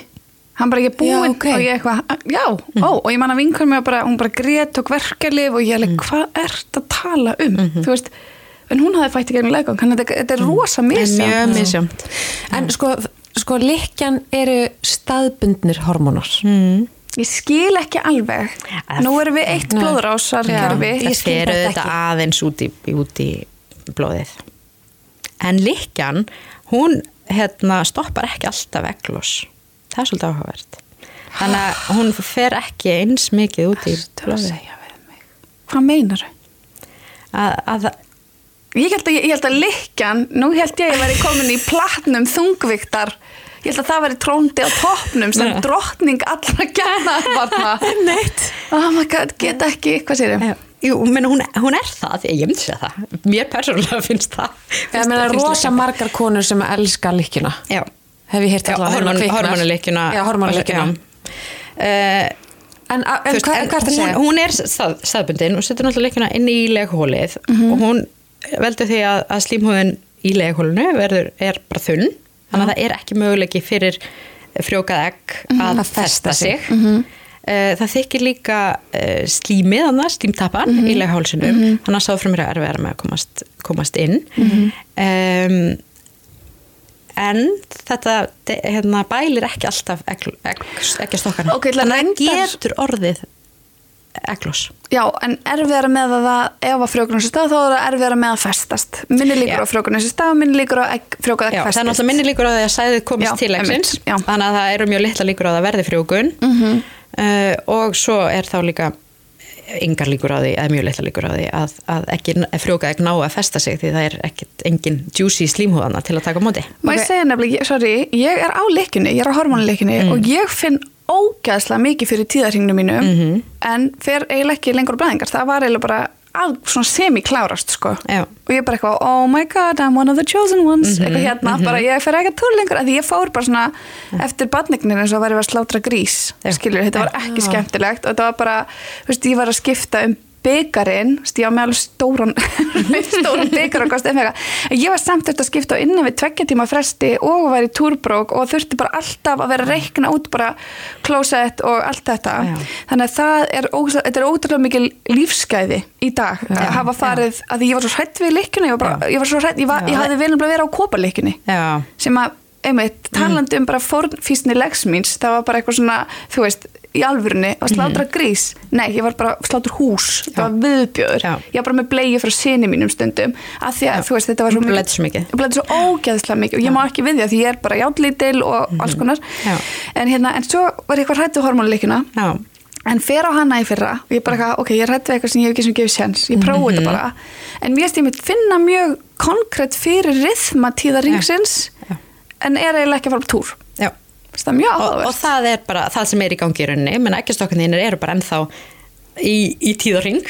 Speaker 3: hann bara ekki búinn
Speaker 1: Já, ok.
Speaker 3: og ég eitthvað, já, ó, og ég man að vinkur mig bara, hún bara grét og verkelif og ég alveg, hvað ert að tala um þú veist, en hún hafði fætt í gegnum leikong þannig að þetta, þetta er rosa
Speaker 2: En
Speaker 3: misjafn
Speaker 2: mjög misjönd.
Speaker 1: En sko, sko likjan eru staðbundnir hormónar.
Speaker 2: Mm.
Speaker 3: Ég skil ekki alveg nú erum við eitt
Speaker 1: Nei.
Speaker 3: blóðrásar
Speaker 1: Já.
Speaker 3: kerfi
Speaker 1: Ég
Speaker 2: Það fer
Speaker 1: þetta
Speaker 2: aðeins út í, út í blóðið. En likjan, hún hérna, stoppar ekki alltaf eglós. Það er svolítið áhugavert. Þannig að hún fer ekki eins mikið út í
Speaker 3: að
Speaker 2: blóðið.
Speaker 3: hvað meinar
Speaker 2: Að, að,
Speaker 3: Ég held að, að likjan, nú held ég að ég væri komin í platnum þungviktar ég held að það væri tróndi á toppnum sem
Speaker 2: Nei.
Speaker 3: drottning allra gænaðvarna
Speaker 1: Neitt.
Speaker 3: oh my god, get ekki, hvað sér ég?
Speaker 2: jú, menn, hún, hún er það, ég myndi segja það. Mér persónulega finnst það.
Speaker 1: Ég meina
Speaker 2: Finnst
Speaker 1: rosa margar konur sem elska likjuna.
Speaker 2: Já.
Speaker 1: Hef ég
Speaker 2: Já,
Speaker 1: allavega
Speaker 2: hormon,
Speaker 1: kviknar.
Speaker 2: hormonuleikjuna.
Speaker 1: Já, hormonuleikjuna.
Speaker 2: Uh,
Speaker 1: En, hvað
Speaker 2: en
Speaker 1: hvað ertu að
Speaker 2: hún,
Speaker 1: segja?
Speaker 2: hún er stað, staðbundin og setur náttúrulega leikuna inn í leghólið
Speaker 1: Mhm.
Speaker 2: og hún veldur því að, að slímhúðin í leghólinu verður, er bara þunn þannig að það er ekki möguleiki fyrir frjókað egg að,
Speaker 1: Mhm. Að
Speaker 2: festa sig.
Speaker 1: Mhm.
Speaker 2: Eh, það þykir líka uh, slímið annars, slímtappan
Speaker 1: Mhm.
Speaker 2: í leghálsinum þannig að sáfrumir er erfiðar með að komast, komast inn um, en þetta hérna, bælir ekki alltaf egg, egg, eggjastokkarna
Speaker 3: Ok, til að
Speaker 2: þannig að
Speaker 3: reyndar-
Speaker 2: getur orðið egglós
Speaker 3: Já, en erfiðara með að það ef að frjókunum sér stað þá er það erfiðara með að festast minni líkur
Speaker 2: Já.
Speaker 3: á frjókunum sér stað minni líkur á frjókuð egg
Speaker 2: Já, það er náttúrulega minni líkur á því að sæðið komist
Speaker 3: Já,
Speaker 2: til
Speaker 3: já.
Speaker 2: þannig að það eru mjög litla líkur á því að verði frjókun
Speaker 3: Mhm.
Speaker 2: uh, og svo er þá líka yngar líkur á því, eða mjög litla líkur á því að, að ekki frjóka egg ná að festa sig því það er ekkit engin juicy slímhúðana til að taka móti
Speaker 3: Má ég segja nefnilega, sorry, ég er á leikjunni, ég er á hormonuleikjunni
Speaker 2: Mm.
Speaker 3: og ég finn ógæðslega mikið fyrir tíðarhingnum mínu
Speaker 2: Mhm.
Speaker 3: en fer eiginlega ekki lengur blæðingar, það var eiginlega bara að semi-klárast sko.
Speaker 2: Já.
Speaker 3: og ég bara eitthvað, oh my god, I'm one of the chosen ones.
Speaker 2: Mhm,
Speaker 3: eitthvað hérna, bara ég fer ekki að túr lengur. Að því ég fór bara svona eftir badnignir eins og væri við að slátra grís
Speaker 2: Já.
Speaker 3: skilur, þetta var ekki skemmtilegt og þetta var bara, þú veist, ég var að skipta um byggarinn, var með alveg stóran stóran byggar og kosti ég var samt eftir að skipta á innan við tveggja tíma fresti og var í túrbrók og þurfti bara alltaf að vera að reikna út bara klósett og allt þetta.
Speaker 2: Já.
Speaker 3: þannig að það er, er ótrúlega mikil lífsgæði í dag að hafa farið, að því ég var svo hrætt við leikjunni, ég var, bara, ég var svo hrætt ég, var,
Speaker 2: Já.
Speaker 3: ég hafði viljum að vera á kópaleikjunni
Speaker 2: Já,
Speaker 3: sem að, einmitt, talandi um bara fórnfísni legs míns, það var bara eitthvað svona þú veist, í alvörunni að slátra grís. Nei, ég var bara að slátra hús. Það var viðbjöður,
Speaker 2: Já.
Speaker 3: ég var bara með bleið frá sinni mínum stundum, af því að þú veist, þetta var svo
Speaker 2: mikið.
Speaker 3: blæddi svo ógeðslega mikið og ég má ekki við því að því ég er bara játlítil og alls konar.
Speaker 2: Mhm. Já.
Speaker 3: en hérna, en svo var ég eitthvað hrættu hormónuleikina
Speaker 2: já,
Speaker 3: en fer á hana í fyrra og ég bara eitthvað, ok, ég rætti við eitthvað sem ég hef ekki sem gefið sjans ég prófi þetta bara, en mér finna mjög konkrétt fyrir rithma tíðaringsins
Speaker 2: Já.
Speaker 3: en er eiginlega ekki að fara á túr.
Speaker 2: Já
Speaker 3: það er
Speaker 2: og, og það er bara það sem er í gangi í rauninni menn eggjastokkarnir eru bara ennþá í, í tíðarring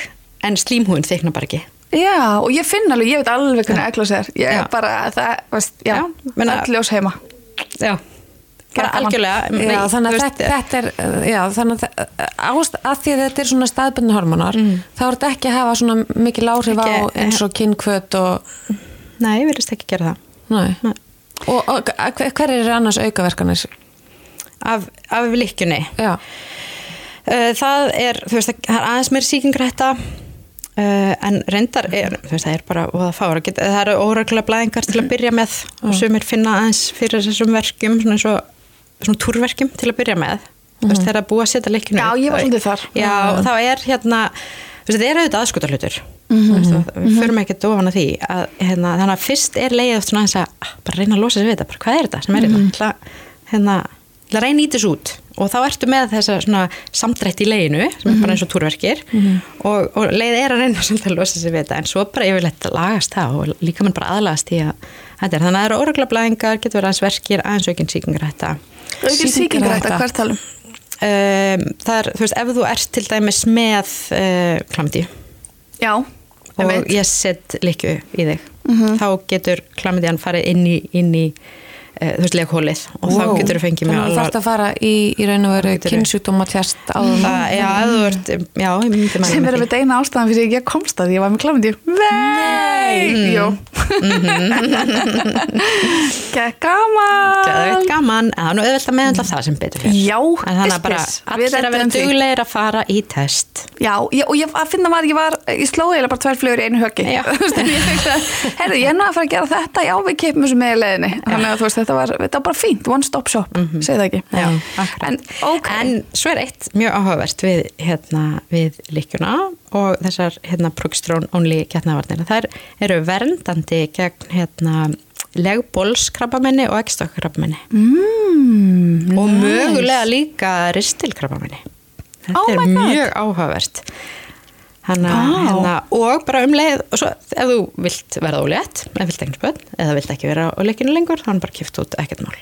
Speaker 2: en slímhúðin þykna bara ekki
Speaker 3: já, og ég finn alveg, ég veit alveg hvernig eglós er ég
Speaker 2: Já.
Speaker 3: er bara, það, veist, já,
Speaker 2: Já, meina-
Speaker 3: öll ljós heima
Speaker 2: já, bara algjörlega
Speaker 1: Já,
Speaker 2: Nei,
Speaker 1: þannig
Speaker 2: þú
Speaker 1: að
Speaker 2: veist,
Speaker 1: þetta, þetta er, já, þannig að ást, að því að þetta er svona staðbundin hormonar, þá er þetta ekki að hafa svona mikil áhrif á
Speaker 2: Mm. Ekki-
Speaker 1: eins og kynnkvöt og,
Speaker 2: nei, við erum ekki gera það
Speaker 1: nei.
Speaker 2: Nei.
Speaker 1: Og, og hver eru annars aukaverkanir?
Speaker 2: Af, af líkjunni
Speaker 1: Já,
Speaker 2: Uh, það er, þú veist, það er aðeins meir sýkingrætta uh, en reyndar er, þú veist, það er bara og það fára, það eru óreglulega blæðingar til að byrja með og sumir finna aðeins fyrir þessum verkjum, svona eins og svona túrverkjum til að byrja með. Þú veist, þegar það er búið að setja leikinu
Speaker 3: Já, ég var svolítið þar.
Speaker 2: Já, þá er hérna þú veist, þetta er auðvitað aðskotarhlutur mm -hmm. við förum ekki ofan að því að, hérna, þannig að fyrst er leið oft svona aðeins að ah, bara reyna að losa sig við þetta, bara hvað er þetta sem er þetta, mm hérna til að reyna í þessu út. Og þá ertu með þessa samdrætt í leiðinu sem er bara eins og túrverkir. Og, og leið er að reyna svolítið að losa sig við þetta. En svo bara yfirleitt lagast það og líka mann bara aðlagast í að þetta er. Þannig að það eru óregla blæðingar, getur verið aðeins verkir, aðeins aukinn sýkingarætta
Speaker 3: auðvitað sýkingarætta,
Speaker 1: Sýkingarækta.
Speaker 3: hvert talum
Speaker 2: um, það er, þú veist, ef þú ert til dæmis með uh, klamdi
Speaker 3: já,
Speaker 2: og ég set likju í þig. Þá getur klamdiðan farið inn í, inn í þú veist, leghólið. Og þá getur þú fengið
Speaker 1: Þannig
Speaker 2: mjög
Speaker 1: þú þarft að fara í, í raun og veru
Speaker 2: geturðu-
Speaker 1: kynnsjúkdóma tjast á
Speaker 2: Það, já, þú ert, já, ég myndi mæla
Speaker 3: sem er við eina ástæðan fyrir ég komst að því. Ég var með klámyndi Nei!
Speaker 2: Mm.
Speaker 3: Jú. Gekk gaman!
Speaker 2: Geðveikt gaman, en það er nú auðvitað að meðhandla það sem betur fyrir.
Speaker 3: Já,
Speaker 2: En þannig að bara allir að vera duglegir að fara í test.
Speaker 3: Já, og ég finna var, ég var, ég sló eiginlega bara tvær flugur í einu höggi. Herðu, ég er nú að fara að gera þetta, þetta var, þetta var bara fínt, one stop shop, mm -hmm. það ekki.
Speaker 2: Já.
Speaker 3: En, ok.
Speaker 2: En svo er eitt mjög áhugavert við, hérna, við líkjuna og þessar hérna, progesterone only getnavarnir. Þær eru verndandi gegn hérna, legbólskrabbamenni og ekstokkrabbamenni.
Speaker 3: mm,
Speaker 2: og mögulega líka ristilkrabbamenni. Þetta
Speaker 3: Oh
Speaker 2: er mjög áhugavert. Hanna, hérna, og bara um leið og svo ef þú vilt verða ólétt eða vilt ekki spöld, eða vilt ekki vera á leikinu lengur þá er hann bara kipt út ekkert mál.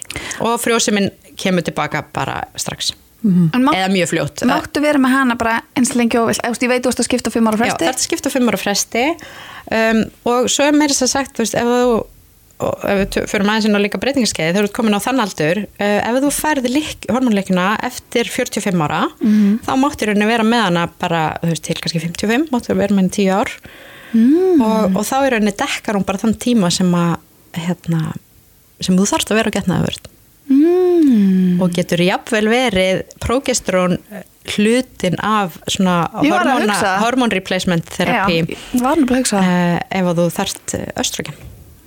Speaker 2: Og frjósiminn kemur tilbaka bara strax.
Speaker 3: En má,
Speaker 2: eða mjög fljótt.
Speaker 3: máttu vera með hana bara eins lengi og vilt? Ég veit þú veist að skipta fimm ára
Speaker 2: Já,
Speaker 3: fresti.
Speaker 2: það er að skipta fimm ára fresti um, og svo er meira þess að sagt þú veist, ef þú og ef við förum aðeins inn á líka breytingarskeið þegar þú ert komin á þann aldur uh, ef þú færði hormonleikuna eftir 45 ára
Speaker 3: Mhm.
Speaker 2: þá máttu rauninni vera með hana bara veist, til kannski 55, máttu vera með henni 10 ár mm. og, og þá er rauninni dekkar hún bara þann tíma sem að hérna, sem þú þarft að vera á getnaðavörð
Speaker 3: Mm.
Speaker 2: og getur jafnvel verið prógestrón hlutin af svona hormone replacement therapy uh, ef þú þarft östrogen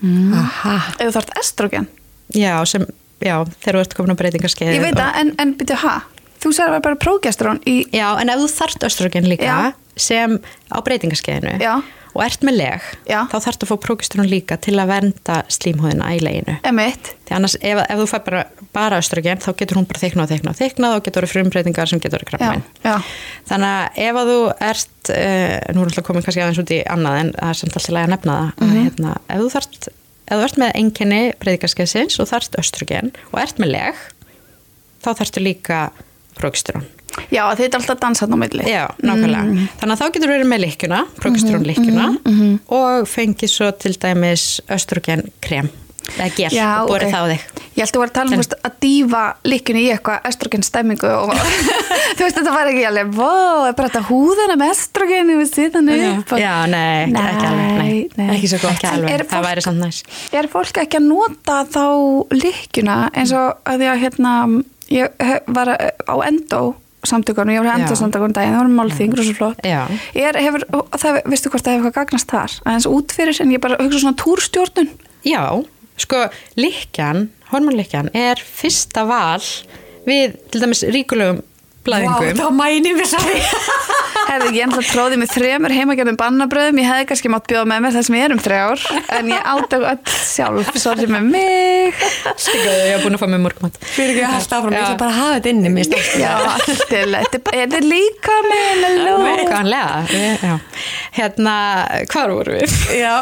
Speaker 1: Aha.
Speaker 3: Ef þú þarft estrogen.
Speaker 2: já, sem, já, þegar þú ert komin á breytingarskeið
Speaker 3: Ég veit það, en, en byrju, ha? Þú sagði að það var bara prógestrón í,
Speaker 2: já, en ef þú þarft östrogen líka
Speaker 3: Já.
Speaker 2: sem á breytingarskeiðinu og ert með leg
Speaker 3: Já.
Speaker 2: þá þarftu að fá prógestrón líka til að vernda slímhúðina í leginu
Speaker 3: emitt.
Speaker 2: því annars ef, ef þú fær bara, bara östrogen þá getur hún bara þyknað og þyknað og þyknað og getur verið frumbreytingar sem getur verið
Speaker 3: já.
Speaker 2: Þannig að ef að þú ert, uh, nú er alltaf komin kannski aðeins út í annað en það er samt alltaf að nefna það,
Speaker 3: Mhm.
Speaker 2: að hérna, ef þú þarft, ef þú ert með enginni breyðingarskeiðsins og þarft östrogen og ert með leg, þá þarftu líka progesterón.
Speaker 3: Já, þið er alltaf dansað á milli.
Speaker 2: Já, nákvæmlega.
Speaker 3: Mm.
Speaker 2: Þannig að þá getur verið með líkjuna,
Speaker 3: Mhm,
Speaker 2: progesterón líkjuna og fengið svo til dæmis östrogen krem, eða gel
Speaker 3: Já,
Speaker 2: og borið
Speaker 3: ok.
Speaker 2: það á þig.
Speaker 3: Ég held að þú var að tala um
Speaker 2: En-
Speaker 3: að dýfa líkunni í eitthvað estrogen stemmingu og þú veist þetta var ekki alveg vó, er bara þetta húðana með estrogenu við síðan upp og-
Speaker 2: Já, nei, ekki, ekki alveg, nei.
Speaker 3: nei.
Speaker 2: Ekki svo gott. Alveg, það
Speaker 3: fólk-
Speaker 2: væri samt næs.
Speaker 3: Er fólk ekki að nota þá líkjuna eins og að því að hérna ég var á endó samtökunum, ég var á endó samtökunum daginn, það var málþing, rosa flott. Er, hefur, það, veistu hvort það hefur eitthvað gagnast þar? Aðeins út fyrir, en ég bara hugsa svona túrstjórnun.
Speaker 2: Já, sko, likjan, hormonlikjan er fyrsta val við til dæmis ríkulegum blæðingum.
Speaker 1: þá mæni við það
Speaker 3: Herði, ég ennþá tróði með þremur heimagerðum bannabröðum, ég hefði kannski mátt bjóða með mér það sem ég er um þrjár, en ég átök öll sjálf, sorry með mig.
Speaker 2: Stingaðu, ég hef búin að fá með morgmat.
Speaker 1: fyrir ekki að halda áfram, ég ætla bara að hafa þetta inni mér
Speaker 3: Já, allt er leitt, er þetta líka með ló?
Speaker 2: Nákvæmlega, við- já. Hérna, hvað voru við?
Speaker 1: já,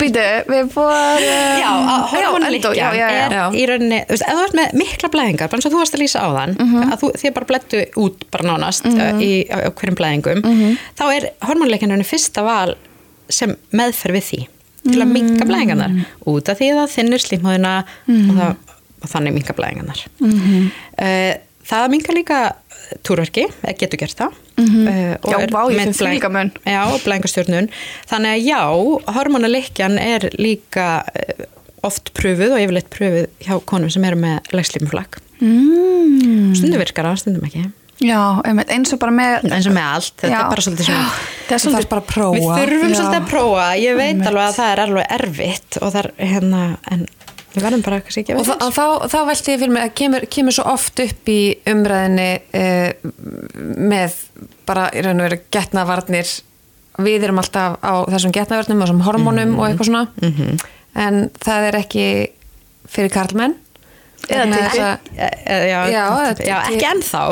Speaker 3: Býtu, við
Speaker 2: að hormonlikjan
Speaker 3: já, já.
Speaker 2: er
Speaker 1: Já.
Speaker 2: í rauninni, þú veist, ef þú ert með mikla blæðingar, bara eins og þú varst að lýsa á þann, að þú, þið bara blættu út bara nánast uh, í, á, á hverjum blæðingum, þá er hormonlikjan rauninni fyrsta val sem meðferð við því, til að minka blæðingarnar, út af því að það þinnir slímhóðina og, það, og þannig minka blæðingarnar. Uh, það minka líka túrverki, getur gert það. Uh, og
Speaker 3: Já,
Speaker 2: er
Speaker 3: vá, ég finn mun.
Speaker 2: Já, og blæðingarstjórnun. Þannig að já, hormonalikjan er líka eh, oft pröfuð og yfirleitt pröfuð hjá konum sem eru með legslímflag.
Speaker 3: Mm.
Speaker 2: Stundum virkar það, stundum ekki.
Speaker 3: Já, eins og bara með...
Speaker 2: eins og með allt, þetta
Speaker 3: Já.
Speaker 2: er bara svolítið svona
Speaker 3: Það er svolítið
Speaker 1: bara að prófa
Speaker 2: Við þurfum
Speaker 3: Já.
Speaker 2: svolítið að prófa, ég veit alveg að það er alveg erfitt og það er hérna, en við verðum bara kannski ekki að
Speaker 1: og þá, þá, þá velti ég fyrir mig að kemur, kemur svo oft upp í umræðinni uh, með bara í raun og veru getnavarnir við erum alltaf á þessum getnavarnum og þessum hormónum og eitthvað svona. En það er ekki fyrir karlmenn.
Speaker 3: Eða
Speaker 1: þess að-
Speaker 2: E, e, já,
Speaker 1: Já,
Speaker 2: já, já, ekki ennþá.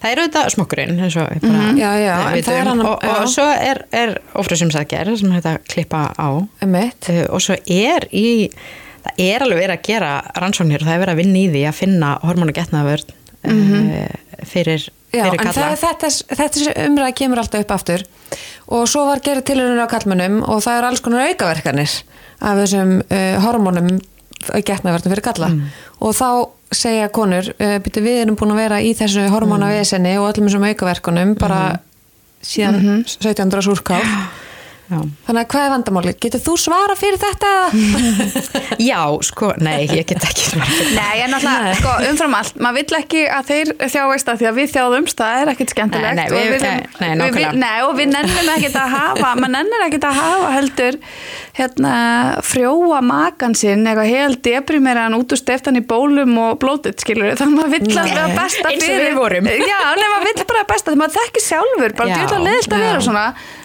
Speaker 2: Það er auðvitað smokkurinn eins og bara
Speaker 1: Mhm. Já, já,
Speaker 2: eh,
Speaker 1: það er annar-
Speaker 2: og, og
Speaker 1: já.
Speaker 2: svo er, er ofröðsumsækjar sem hægt að klippa á. Eh, og svo er í það er alveg verið að gera rannsóknir og það er verið að vinna í því að finna hormonagetnaðvörn mm fyrir,
Speaker 1: Mhm. Já,
Speaker 2: fyrir
Speaker 1: en
Speaker 2: kalla
Speaker 1: þetta, þetta umræða kemur alltaf upp aftur. Og svo var gerð tilhörun á kallmönnum og það eru alls konar aukaverkanir af þessum uh, hormónum getnaverðum fyrir galla og þá segja konur uh, byrju, við erum búin að vera í þessu hormonavesenni og öllum þessum aukaverkunum bara síðan 17. súrkáf
Speaker 2: Já.
Speaker 1: þannig að hvað er vandamáli? Getur þú svara fyrir þetta?
Speaker 2: Já, sko, nei, ég get ekki svara fyrir
Speaker 3: Nei, en alltaf, sko, umfram allt, maður vill ekki að þeir þjáist að því að við þjáðumst, það er ekkit skemmtilegt.
Speaker 2: Nei, nei, við- nei, nei,
Speaker 3: við-
Speaker 2: nákvæmlega.
Speaker 3: Nei, og við nennum ekkit að hafa, maður nennir ekkit að hafa heldur, hérna, frjóa makan sinn, eitthvað helt deprimeraðan út úr steftan í bólum og blótið, skilur þannig að maður vill að vera besta
Speaker 2: Eins og
Speaker 3: fyrir.
Speaker 2: við vorum.
Speaker 3: Já,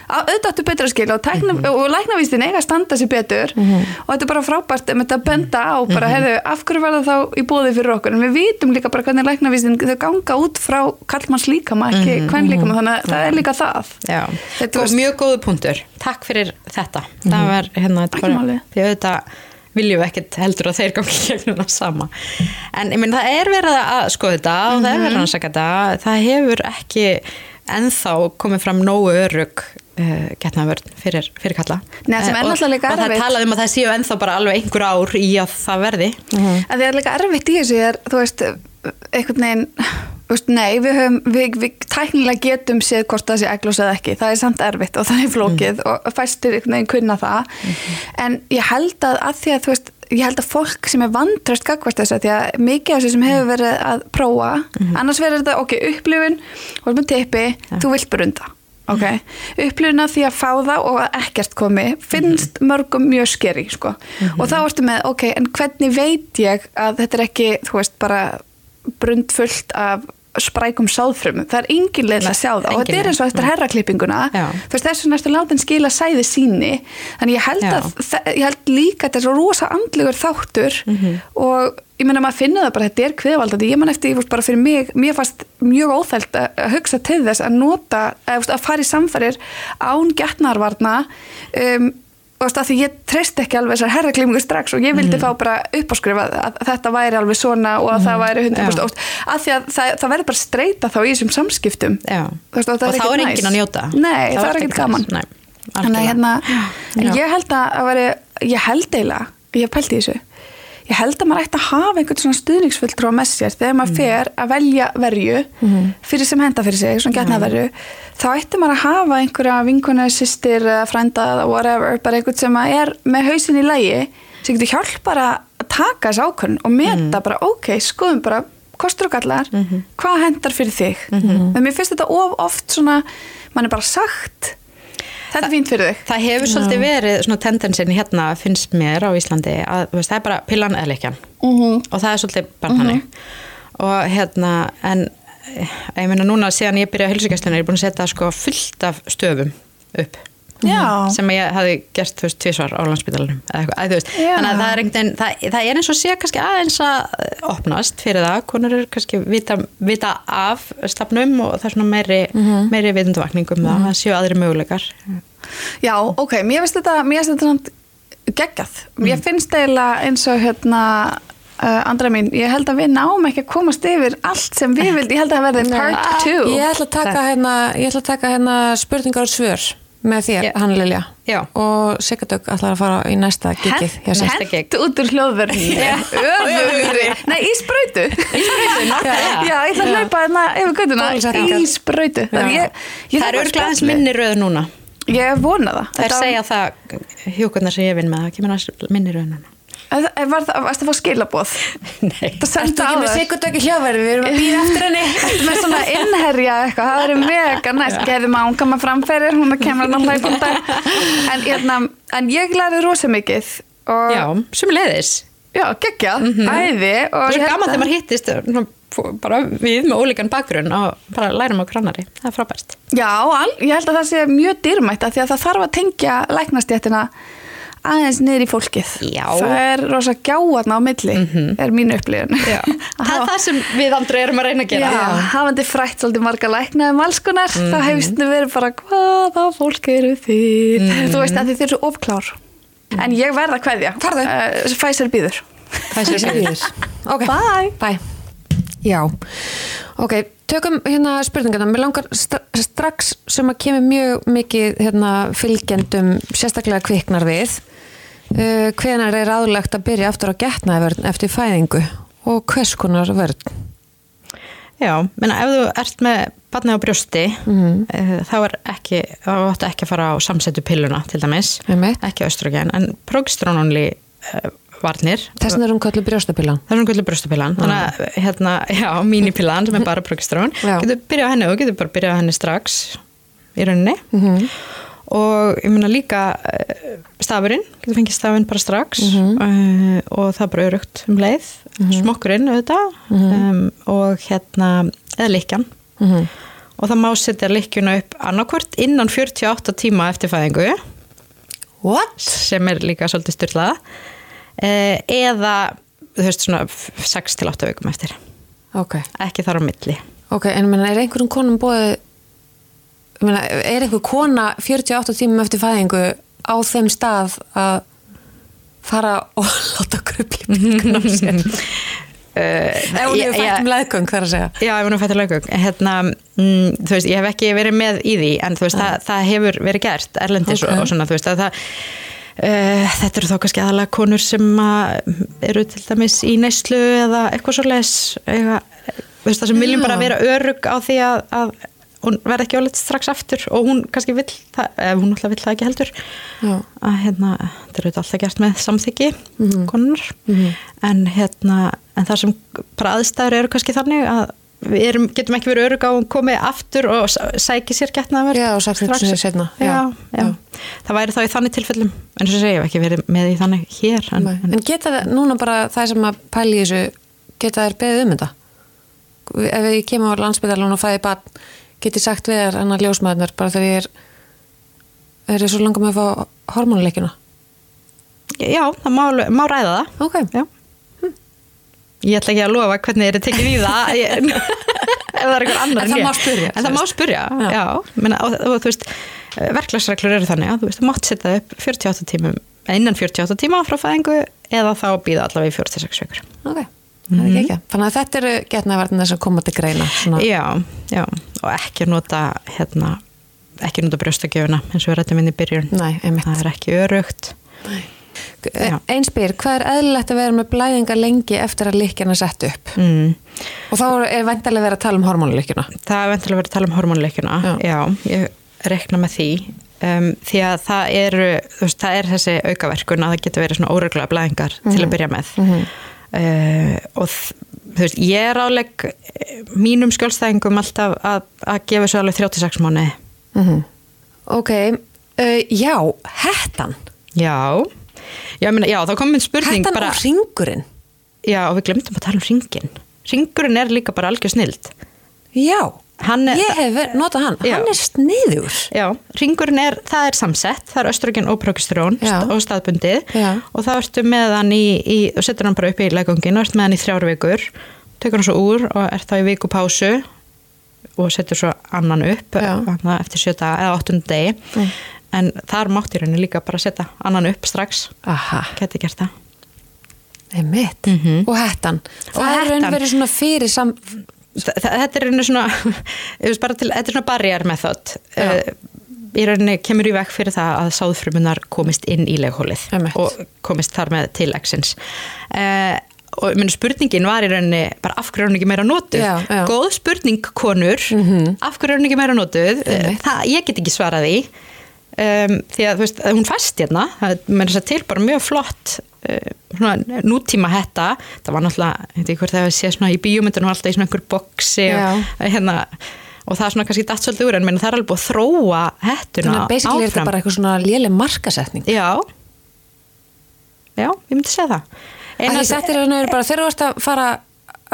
Speaker 3: auðvitað áttu betra skil og, tækna, og læknavístin eiga að standa sér betur og þetta er bara frábært um þetta að benda á bara, heyrðu, af hverju var það þá í bóði fyrir okkur? En við vitum líka bara hvernig læknavístin þau ganga út frá kallmanns líkama ekki hvern líkama, þannig að það er líka það.
Speaker 2: Já,
Speaker 3: Þetta var-
Speaker 2: mjög góðu punktur. Takk fyrir þetta. Það var hérna. Því auðvitað viljum við ekkert heldur að þeir gangi gegnum það sama. En ég minn það er verið að skoða þetta og það er verið að rannsaka þetta. Það hefur ekki ennþá komið fram nógu örug uh, getnaðvörn fyrir, fyrir kalla.
Speaker 3: Nei,
Speaker 2: Eh, og, og það
Speaker 3: erfitt.
Speaker 2: er talað um að það séu ennþá bara alveg einhver ár í að það verði?
Speaker 3: En það er líka erfitt í þessu er, þú veist, einhvern veginn veist, nei, við höfum við, við tæknilega getum séð hvort það sé eglós eða ekki, það er samt erfitt og það er flókið og fæstir einhvern veginn kunna það. En ég held að að því að þú veist, ég held að fólk sem er vandrast gagvart þess að því að mikið af þessu sem hefur verið að prófa, annars verður þetta ok, upplifun, þú vilt brunda Ok, upplifuna því að fá það og að ekkert komi finnst mörgum mjög skeri sko. og þá ertu með, ok, en hvernig veit ég að þetta er ekki, þú veist, bara brundfullt af sprækum sáðfrumum, það er engin leið að sjá það. Og
Speaker 2: Engin
Speaker 3: þetta er eins og eftir herraklippinguna.
Speaker 2: Já.
Speaker 3: þú veist þessu næstu látin skila sæði síni. Þannig ég held, að, ég held líka þetta er svo rosa andlegur þáttur.
Speaker 2: Mhm.
Speaker 3: og ég meina maður finnur það bara, þetta er kviðvaldandi ég man eftir, ég bara fyrir mig, mér fannst mjög óþælt að hugsa til þess að nota að, að fara í samfærir án getnarvarna um, og veist, að því ég treyst ekki alveg þessar herraklimingu strax og ég vildi fá bara uppáskrifað að þetta væri alveg svona og að það væri 100%
Speaker 2: Já.
Speaker 3: óst, að því að það, það verður bara streyta þá í þessum samskiptum. Veist, og, það
Speaker 2: og þá
Speaker 3: ekkert
Speaker 2: er
Speaker 3: næs.
Speaker 2: enginn að njóta.
Speaker 3: Nei, það, er ekkert gaman.
Speaker 2: Nei,
Speaker 3: Þannig að hérna, ég held að, að veri, ég held eiginlega, ég hef pælt í þessu ég held að maður ætti að hafa einhvern svona stuðningsfulltrú með sér. Þegar maður fer að velja verju fyrir sem henda fyrir sig, svona getna verju þá ætti maður að hafa einhverja vinkonu, systir eða frænda whatever, bara einhvern sem er með hausin í lægi sem getur hjálp bara að taka þessu ákvörn og meta bara, ok, skoðum bara kostur og gallar, hvað hendar fyrir þig? En mér finnst þetta of oft svona, mann er bara sagt þetta er fínt fyrir þig.
Speaker 2: Það hefur svolítið verið svona tendensin hérna finnst mér á Íslandi að þú veist, það er bara pillan eða leikjan
Speaker 3: Mhm.
Speaker 2: og það er svolítið bara þannig. Og hérna en ég meina núna síðan ég byrjaði á hilsugjastlunni er ég búin að setja sko fullt af stöfum upp
Speaker 3: Já.
Speaker 2: sem ég hafi gert þú veist tvísvar á landsbytalanum þannig að það er einhvern veginn það, það er eins og sé kannski aðeins að eh, opnast fyrir það, konur eru kannski vita, vita af stafnum og það er svona meiri, meiri vitundavakningum um það, það séu aðri möguleikar.
Speaker 3: Já, ok, mér finnst þetta, mér finnst þetta samt geggjað. Mér finnst eiginlega eins og hérna uh, andra mín, ég held að við náum ekki að komast yfir allt sem við vild, ég held að það verði part 2.
Speaker 1: Ég ætla að taka hérna, ég ætla að taka hérna spurningar og svör með þér,
Speaker 2: Já.
Speaker 1: hann Lilja
Speaker 2: Já.
Speaker 1: og Sigardök ætlar að fara í næsta gigið.
Speaker 3: Hent út úr hljóðverðinni. Öfugri. Nei, í sprautu.
Speaker 2: Í sprautu, nákvæmlega.
Speaker 3: Já, ég ætla að hlaupa hérna yfir göttuna í ég
Speaker 2: það eru
Speaker 3: spjalla.
Speaker 2: minni röð núna
Speaker 3: Ég vona það.
Speaker 2: það er segja það hjúkurnar sem ég vinn með það kemur minni röð núna
Speaker 3: Var það, varst það að fá skilaboð?
Speaker 2: Nei.
Speaker 3: Það senda á
Speaker 1: ekki með
Speaker 3: þér.
Speaker 1: Sigardök í hljóðverði, við erum að býða eftir henni.
Speaker 3: með svona innherja eitthvað, það verður mega næst, gerði maður koma framferðir, hún kemur hann að hlaupa en, hérna, en ég lærði rosa mikið og
Speaker 2: Já, sem leiðis
Speaker 3: já geggjað, æði og
Speaker 2: Það er
Speaker 3: held
Speaker 2: gaman
Speaker 3: að-
Speaker 2: þegar maður hittist svona, fó- bara við með ólíkan bakgrunn og bara lærum á grannari, það er frábært.
Speaker 3: Já, al, ég held að það sé mjög dýrmætt af því að það þarf að tengja læknastjættina aðeins niður í fólkið.
Speaker 2: Já.
Speaker 3: það er rosa gjáðna á milli er mín upplifun.
Speaker 2: Það er það sem við aldrei erum að reyna að
Speaker 3: Já,
Speaker 2: gera
Speaker 3: hafandi frætt svolítið marga lækna um alls konar, þá hefst við verið bara hvaða fólk eru þið? Þú veist að þið eru svo ofklár en ég verð að kveðja.
Speaker 1: Farðu.
Speaker 3: uh, Pfizer býður
Speaker 2: er sér
Speaker 1: Býður. Ok,
Speaker 3: Bye.
Speaker 1: Bye. Já, ok, tökum hérna spurningarna. Mér langar stra strax sem að kemur mjög mikið hérna, fylgjendum sérstaklega kviknar við uh, hvenar er aðlegt að byrja aftur á getnaðvörn eftir fæðingu og hvers konar vörn?
Speaker 2: Já, menna ef þú ert með barnið á brjósti
Speaker 1: Mhm.
Speaker 2: uh, þá er ekki, þá áttu ekki að fara á samsettu pilluna til dæmis,
Speaker 1: Einmitt.
Speaker 2: ekki östrogen en progesterononli uh, varnir
Speaker 1: Þessin er um kallu brjóstapillan.
Speaker 2: Það er svona gullu brjóstapillan, þannig að hérna, já, mínipillan sem er bara progesteron
Speaker 1: Já.
Speaker 2: getur byrjað henni og getur bara byrjað henni strax í rauninni
Speaker 1: Mhm.
Speaker 2: og ég meina líka uh, stafurinn, getur fengið stafinn bara strax.
Speaker 1: Mhm.
Speaker 2: uh, og það er bara örugt um leið, smokkurinn auðvitað.
Speaker 1: Mhm.
Speaker 2: um, og hérna eða likjan
Speaker 1: Mhm.
Speaker 2: og það má setja likjuna upp annarkvort innan 48 tíma eftir fæðingu.
Speaker 1: What?
Speaker 2: sem er líka svolítið styrlaða uh, eða þú veist svona 6 til 8 vikum eftir.
Speaker 1: Ok,
Speaker 2: ekki þar á milli.
Speaker 1: Ok, en meina, er einhverjum konum ég meina, er einhver kona 48 tímum eftir fæðingu á þeim stað að fara og láta krupli byggun á sér?
Speaker 2: uh,
Speaker 1: Ef hún hefur fætt um leðgöng, þar að segja.
Speaker 2: Já, ef hún hefur fætt um leðgöng hérna, mm, þú veist, ég hef ekki verið með í því en þú veist, það, það hefur verið gert erlendis
Speaker 1: Ok.
Speaker 2: og, og svona, þú veist, að það Uh, þetta eru þá kannski aðalega konur sem eru til dæmis í neyslu eða eitthvað svo les það sem viljum bara vera örug á því að, að hún verði ekki óleitt strax aftur og hún kannski vill það, ef hún alltaf vill það ekki heldur
Speaker 1: Já.
Speaker 2: að hérna, þetta er auðvitað alltaf gert með samþyggi
Speaker 1: Mhm.
Speaker 2: konunar en hérna, en það sem bara aðstæður eru kannski þannig að við erum, getum ekki verið örug á að komi aftur og s- sæki sér getnaðverð
Speaker 1: Já, og þetta sér seinna.
Speaker 2: já,
Speaker 1: Já,
Speaker 2: það væri þá í þannig tilfellum en svo segja ég hef ekki verið með í þannig hér en.
Speaker 1: En geta það, núna bara það sem að pæli þessu, geta þær beðið um þetta? Ef ég kemur á landsbytalan og fæði bann, get ég sagt við þær annar ljósmaðurnar bara þegar ég er, er ég svo langar með að fá hormónuleikina?
Speaker 2: já, það má, má ræða það.
Speaker 1: Ok.
Speaker 2: já. Ég ætla ekki að lofa hvernig er tekið í það. Ég, ef það er einhver annar
Speaker 1: En það má spyrja,
Speaker 2: En það má spyrja,
Speaker 1: Já.
Speaker 2: já, Menna, og, og, þú veist, verklagsreglur eru þannig að þú veist, þú mátt setja upp 48 tímum innan 48 tíma frá fæðingu eða þá býða allavega í 46 vikur.
Speaker 1: Ok, er ekki ekki. Þannig að þetta eru getnaðverðina sem koma til greina. Svona.
Speaker 2: Já, já, og ekki nota hérna, ekki nota brjóstakjöfuna eins og við rættum inn í byrjun
Speaker 1: Nei,
Speaker 2: það er ekki örugt Já.
Speaker 1: Einspyr, hvað er eðlilegt að vera með blæðingar lengi eftir að líkjana sett upp?
Speaker 2: mm.
Speaker 1: Og þá er vendalega verið að tala um hormónuleikina.
Speaker 2: Það er ventilega verið að tala um hormónleikuna
Speaker 1: Já.
Speaker 2: já. ég rekna með því um, því að það eru veist, það er þessi aukaverkun að það getur verið svona óreglulega blæðingar til að byrja með uh, og þú veist, ég er áleg mínum skjólstæðingum alltaf að, að gefa svo alveg 36 mánu
Speaker 1: Mm Ok, uh, já, hettan.
Speaker 2: já. Já, meina, já, þá kom minn spurning
Speaker 1: Hettan
Speaker 2: bara,
Speaker 1: og ringurinn.
Speaker 2: Já, og við glemdum að tala um ringin Ringurinn er líka bara algjör snild.
Speaker 1: Já,
Speaker 2: Hann
Speaker 1: ég hef notað hann.
Speaker 2: Já.
Speaker 1: Hann er sniður.
Speaker 2: Já, ringurinn er, það er samsett, það er östrogen og progesterón og staðbundið
Speaker 1: Já.
Speaker 2: og þá ertu með hann í, í og setur hann bara upp í legungin og ertu með hann í þrjár vikur, tekur hann svo úr og er þá í vikupásu og setur svo annan upp eftir sjöta eða áttund degi
Speaker 1: Mm.
Speaker 2: en þar mátti henni líka bara setja annan upp strax, geti gert það.
Speaker 1: einmitt.
Speaker 2: Mhm.
Speaker 1: Og hettan.
Speaker 2: Og
Speaker 1: Það er raun verið svona fyrir sam...
Speaker 2: Þetta er einu svona, til, þetta er svona barrier method. Uh, í rauninni kemur í veg fyrir það að sáðfrumunar komist inn í leghólið
Speaker 1: Einmitt.
Speaker 2: og komist þar með til exins. Uh, og ég meni spurningin var í rauninni bara af hverju er hún ekki meira notuð?
Speaker 1: Já, já.
Speaker 2: Góð spurning konur, af hverju er hún ekki meira notuð? Það, ég get ekki svarað því. Um, því að veist, hún fæst hérna það er til bara mjög flott svona, nútíma hetta það var náttúrulega, ekki hvort það hefur séð svona í bíómyndunum alltaf í svona einhver boksi og, hérna, og það er svona kannski datt svolítið úr en það er alveg búið að þróa hettuna
Speaker 1: Þannig að basically er þetta
Speaker 2: áfram
Speaker 1: bara eitthvað svona léleg markasetning.
Speaker 2: já já, ég myndi segja það
Speaker 1: þetta er raun og veru bara þegar þú varst að fara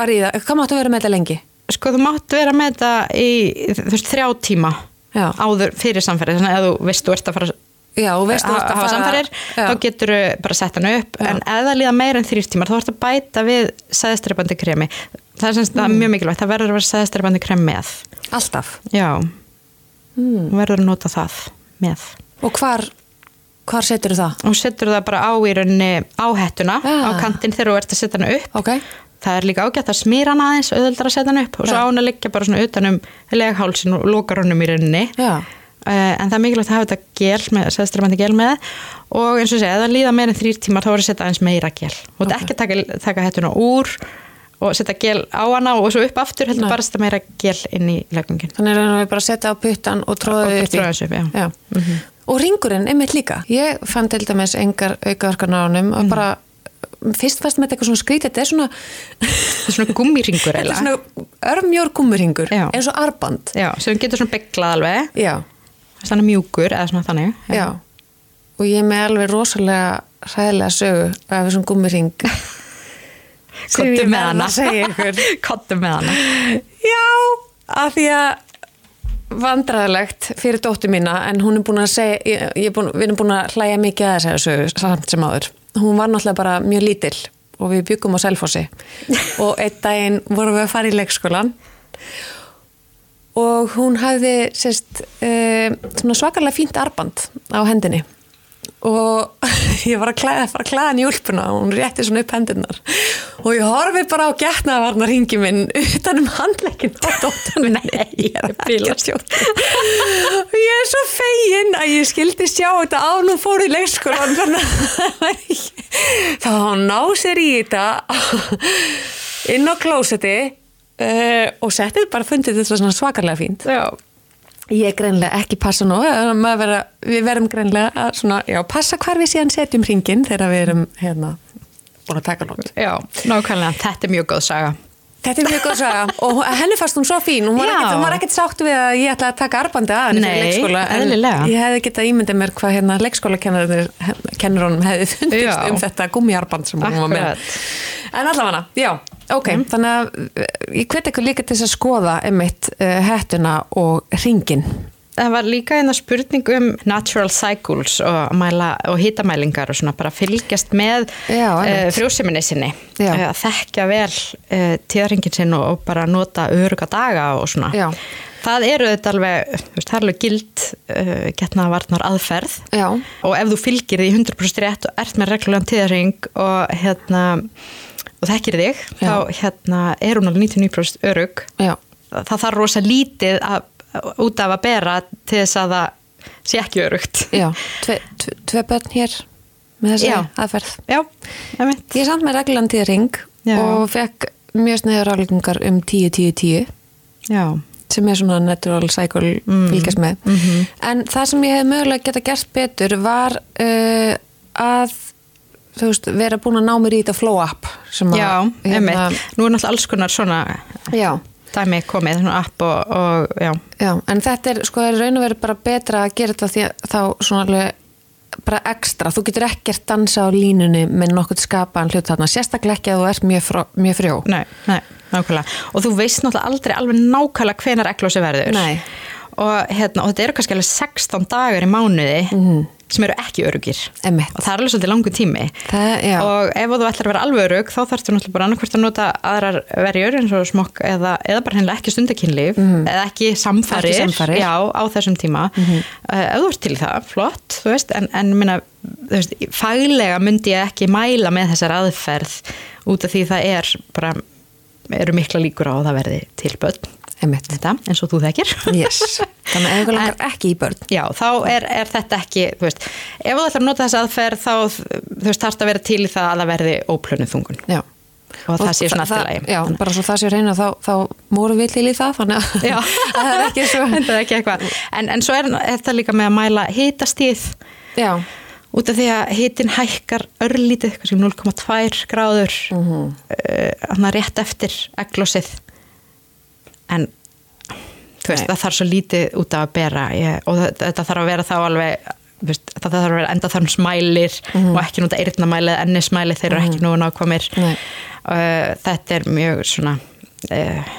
Speaker 1: að ríða, hvað máttu vera með þetta lengi?
Speaker 2: sko þú mátt vera með þetta í þú veist, þrjá tíma
Speaker 1: Já.
Speaker 2: áður fyrir samferði, þannig að þú veist þú ert að fara
Speaker 1: Já, og veist þú
Speaker 2: að
Speaker 1: að
Speaker 2: hafa
Speaker 1: Já.
Speaker 2: þá getur bara sett hann upp,
Speaker 1: Já.
Speaker 2: en það líða meira en þrýr tímar, þá ert að bæta við sæðstrepandi kremi. Það er, semst,
Speaker 1: Mm.
Speaker 2: mjög mikilvægt, það verður að vera sæðstrepandi krem með.
Speaker 1: Alltaf.
Speaker 2: Já,
Speaker 1: Mm.
Speaker 2: þú verður að nota það með.
Speaker 1: Og hvar, hvar setur það?
Speaker 2: Og setur það bara á í rauninni á hettuna,
Speaker 1: Ah.
Speaker 2: á kantinn þegar þú ert að setja hann upp.
Speaker 1: Ok.
Speaker 2: Það er líka ágætt að smýra hann aðeins, auðvöldar að setja hann upp og svo
Speaker 1: Já.
Speaker 2: á hann að liggja bara svona utanum leghálsin og lokar honum í rauninni.
Speaker 1: Já.
Speaker 2: Uh, en það er mikilvægt að hafa þetta gel með, sæðstrafandi gel með og eins og segja, ef það líða meira en þrýr tímar þá er að setja aðeins meira gel og þetta
Speaker 1: Ok.
Speaker 2: ekki taka, taka hættuna úr og setja gel á hana og svo upp aftur heldur
Speaker 1: Nei.
Speaker 2: bara að setja meira gel inn í leggingin
Speaker 1: Þannig er við bara að setja á puttan og tróða upp í.
Speaker 2: já.
Speaker 1: Og ringurinn, einmitt líka. Ég fann til dæmis engar aukaverkan á
Speaker 2: Mhm.
Speaker 1: og bara, fyrst fast með þetta eitthvað svona skrítið, þetta er svona,
Speaker 2: svona gummiringur
Speaker 1: þetta er svona örmjór gummuringur,
Speaker 2: Já.
Speaker 1: eins og arband.
Speaker 2: já, sem getur svona beglað alveg
Speaker 1: Já,
Speaker 2: þannig mjúkur eða svona þannig
Speaker 1: já. Og ég er með alveg rosalega hræðilega sögu af þessum gummiring.
Speaker 2: Kottu með hana. Kottu með hana
Speaker 1: Já, af því að vandræðilegt fyrir dóttu mína en hún er búin að segja, ég, ég er búin, við erum búin að hlæja mikið að þessari sögu samt sem áður. Hún var náttúrulega bara mjög lítill og við byggum á Selfossi og einn daginn vorum við að fara í leikskólan og hún hafði sérst, svona svakalega fínt arband á hendinni. Og ég var að klæða, fara að klæða hann í úlpuna og hún rétti svona upp hendinnar og ég horfi bara á getnaðvarnar ringi minn utan um handleikin á dóttunum Nei, ég er að sjóta og ég er svo fegin að ég skildi sjá þetta á nú fór í að þá ná sér í þetta inn á klósetti uh, og settið bara fundið þetta svona svakalega fínt.
Speaker 2: Já.
Speaker 1: Ég er greinlega ekki passa nú, vera, við verum greinlega að svona, já, passa hvar við síðan setjum ringin þegar við erum hérna búin að taka nót.
Speaker 2: Já, nákvæmlega, þetta er mjög góð saga
Speaker 1: Þetta er mjög góð saga og henni fannst hún svo fín, hún var
Speaker 2: Já.
Speaker 1: ekkert, hún var ekkert sátt við að ég ætla að taka arbandi að henni fyrir leikskóla en ég hefði getað ímyndið mér hvað hérna leikskólakennurunum hefði fundist
Speaker 2: Já.
Speaker 1: um þetta gummiarband sem hún var með. En allavega, já, ok, þannig að uh, ég hvet ekki líka til þess að skoða einmitt uh, hettuna og ringin.
Speaker 2: Það var líka eina spurning um natural cycles og, mæla, og hitamælingar og svona bara fylgjast með uh, frjóseminni sinni uh, þekkja vel uh, tíðaringin sinn og, og bara nota öruga daga og svona
Speaker 1: Já.
Speaker 2: það eru þetta alveg, það er alveg gild uh, getnaðvarnar aðferð
Speaker 1: Já.
Speaker 2: og ef þú fylgir því 100% rétt og ert með reglulegan tíðaring og hérna og þekkir þig,
Speaker 1: Já.
Speaker 2: þá hérna er hún alveg 99% örug
Speaker 1: Já.
Speaker 2: það þarf rosa lítið að, út af að bera til þess að það sé ekki örugt
Speaker 1: Já, tve, tve, tve börn hér með þessi
Speaker 2: Já.
Speaker 1: aðferð.
Speaker 2: Já, ég veit
Speaker 1: Ég samt með reglan tíðring
Speaker 2: Já.
Speaker 1: og fekk mjög sneiður áleikungar um 10-10-10
Speaker 2: Já,
Speaker 1: sem er svona natural cycle
Speaker 2: Mm.
Speaker 1: fylgjast með.
Speaker 2: Mhm.
Speaker 1: En það sem ég hef mögulega geta gert betur var uh, að þú veist, vera búin að ná mér í þetta flow up
Speaker 2: já, einmitt Nú er náttúrulega alls konar svona
Speaker 1: Já,
Speaker 2: dæmi komið, app og, og já,
Speaker 1: já, en þetta er sko er raun og verið bara betra að gera þetta því að þá svona alveg bara ekstra, þú getur ekkert dansa á línunni með nokkuð skapaðan hlut þarna, sérstaklega ekki að þú ert mjög, frá, mjög frjó.
Speaker 2: nei, nei, nákvæmlega. Og þú veist náttúrulega aldrei alveg nákvæmlega hvenar eglósi verður.
Speaker 1: Nei.
Speaker 2: og, hérna, og þetta eru kannski alveg 16 dagar í mánuði sem eru ekki örugir
Speaker 1: Einmitt.
Speaker 2: og það er alveg svolítið langu tími.
Speaker 1: Það,
Speaker 2: og ef þú ætlar að vera alveg örug þá þarfstu náttúrulega bara annarkvært að nota aðrar verjur eins og smokk eða, eða bara hennilega ekki stundakynlíf eða ekki. Já, á þessum tíma. Uh, ef þú ert til það, flott þú veist, en, en minna, þú veist, faglega myndi ég ekki mæla með þessar aðferð út af því það er bara eru mikla líkur á að það verði til börn.
Speaker 1: Einmitt.
Speaker 2: Þetta, eins og þú þekkir
Speaker 1: Yes. Þannig að ykkur langar ekki í börn.
Speaker 2: Já, þá er, er þetta ekki, veist, ef þú ætlar að nota þessa aðferð þá, þú veist, þarfst að vera til í það að það verði óplönu þungun.
Speaker 1: Já.
Speaker 2: Og það sé svona
Speaker 1: það-
Speaker 2: allt í lagi.
Speaker 1: Já, bara svo það sé reyna þá, þá mórum við til í það, þannig að að það er ekki svo.
Speaker 2: þetta er ekki eitthvað. En, en svo er þetta líka með að mæla hitastíð
Speaker 1: Já,
Speaker 2: út af því að hitin hækkar örlítið, kannski 0,2 gráður,
Speaker 1: Mhm.
Speaker 2: uh, rétt eftir eglósið. En þú veist,
Speaker 1: Nei.
Speaker 2: það þarf svo lítið út af að bera. Ég, og þetta, þarf að vera þá alveg veist, það þarf að vera enda þarf smælir og ekki nota eyrnamæli eða ennismæli þeir eru ekki nógu nákvæmir.
Speaker 1: Nei.
Speaker 2: uh, þetta er mjög svona uh,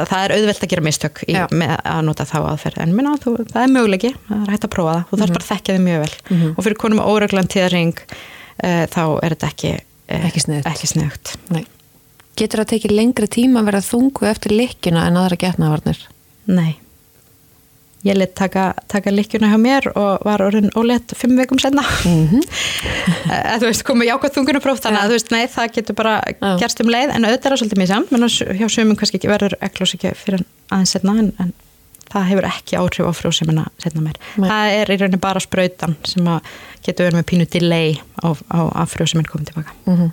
Speaker 2: það er auðvelt að gera mistök í, að nota þá aðferð. En minna, þú, það er möguleiki, það er hægt að prófa það. Þú þarf bara að þekkja þið mjög vel. Og fyrir konum með óreglan tíðaring uh, þá er þetta ekki
Speaker 1: Ekki sniðugt. Getur það tekið lengri tíma að vera þungu eftir lykkjuna en aðra getnavarnir?
Speaker 2: Nei. Ég lit taka, taka líkjuna hjá mér og var orðin ólétt fimm vikum senna. Mm
Speaker 1: Mhm.
Speaker 2: þú veist, komið jákvæð þungunupróf þannig að þú veist, nei, það getur bara
Speaker 1: Já.
Speaker 2: gerst um leið en auðvitað er það svolítið mjög samt, menn hjá sumum kannski ekki verður eglós ekki fyrir aðeins senna en, en það hefur ekki áhrif á frjósemina setna mér.
Speaker 1: Nei.
Speaker 2: Það er í rauninni bara sprautan sem getur verið með pínu delay á, á að frjósemin komið tilbaka.
Speaker 1: Mhm.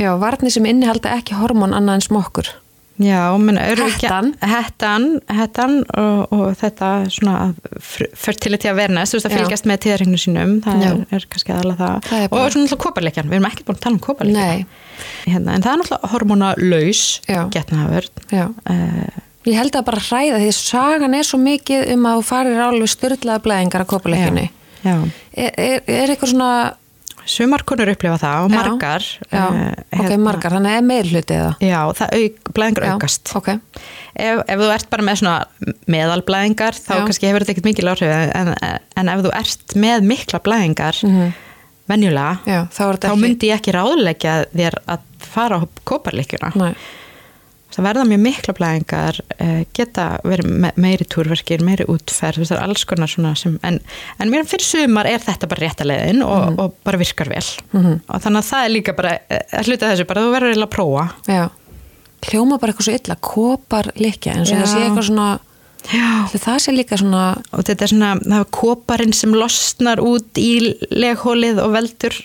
Speaker 1: Já, varnir sem innihalda ekki hormón annað en smokkur.
Speaker 2: Já, menn
Speaker 1: Hettan.
Speaker 2: Hettan, hettan og, og þetta svona fertility awareness, þú veist að
Speaker 1: Já.
Speaker 2: fylgjast með tíðarregnum sínum, það
Speaker 1: Já.
Speaker 2: er, er kannski aðalega það.
Speaker 1: Það
Speaker 2: Og svona alltaf koparleikjan, við erum ekkert búin að tala um koparleikjan.
Speaker 1: Nei.
Speaker 2: Hérna, en það er náttúrulega hormonalaus
Speaker 1: Já.
Speaker 2: getnaðavörn.
Speaker 1: Já.
Speaker 2: Uh,
Speaker 1: Ég held að bara hræða því að sagan er svo mikið um að þú farir alveg styrlaða blæðingar að kopuleikjunni.
Speaker 2: já.
Speaker 1: Er, er, er eitthvað svona...
Speaker 2: Sumar konur upplifa það og
Speaker 1: Já.
Speaker 2: margar.
Speaker 1: Já,
Speaker 2: eh,
Speaker 1: ok,
Speaker 2: hérna-
Speaker 1: margar, þannig er meir hluti eða?
Speaker 2: Já, það auk, blæðingar
Speaker 1: Já,
Speaker 2: aukast.
Speaker 1: Ok,
Speaker 2: Ef, ef þú ert bara með svona meðalblæðingar þá
Speaker 1: Já.
Speaker 2: kannski hefur þetta ekkert mikil áhrif en, en ef þú ert með mikla blæðingar venjulega
Speaker 1: já, þá er þetta
Speaker 2: þá myndi ég ekki ráðleggja þér að fara á kóparleikjuna
Speaker 1: Nei,
Speaker 2: það verða mjög mikla blæðingar eh, geta verið me meiri túrverkir meiri útferð, er alls konar svona sem, en, en mér fyrir sumar er þetta bara rétta leiðin og,
Speaker 1: Mhm.
Speaker 2: og bara virkar vel og þannig að það er líka bara eh, hluta þessu, bara þú verður eiginlega að prófa
Speaker 1: já. Hljóma bara eitthvað svo illa, kopar likja, eins og það sé eitthvað svona...
Speaker 2: Já.
Speaker 1: Það sé líka svona...
Speaker 2: og þetta er svona, það er koparinn sem losnar út í leghólið og veldur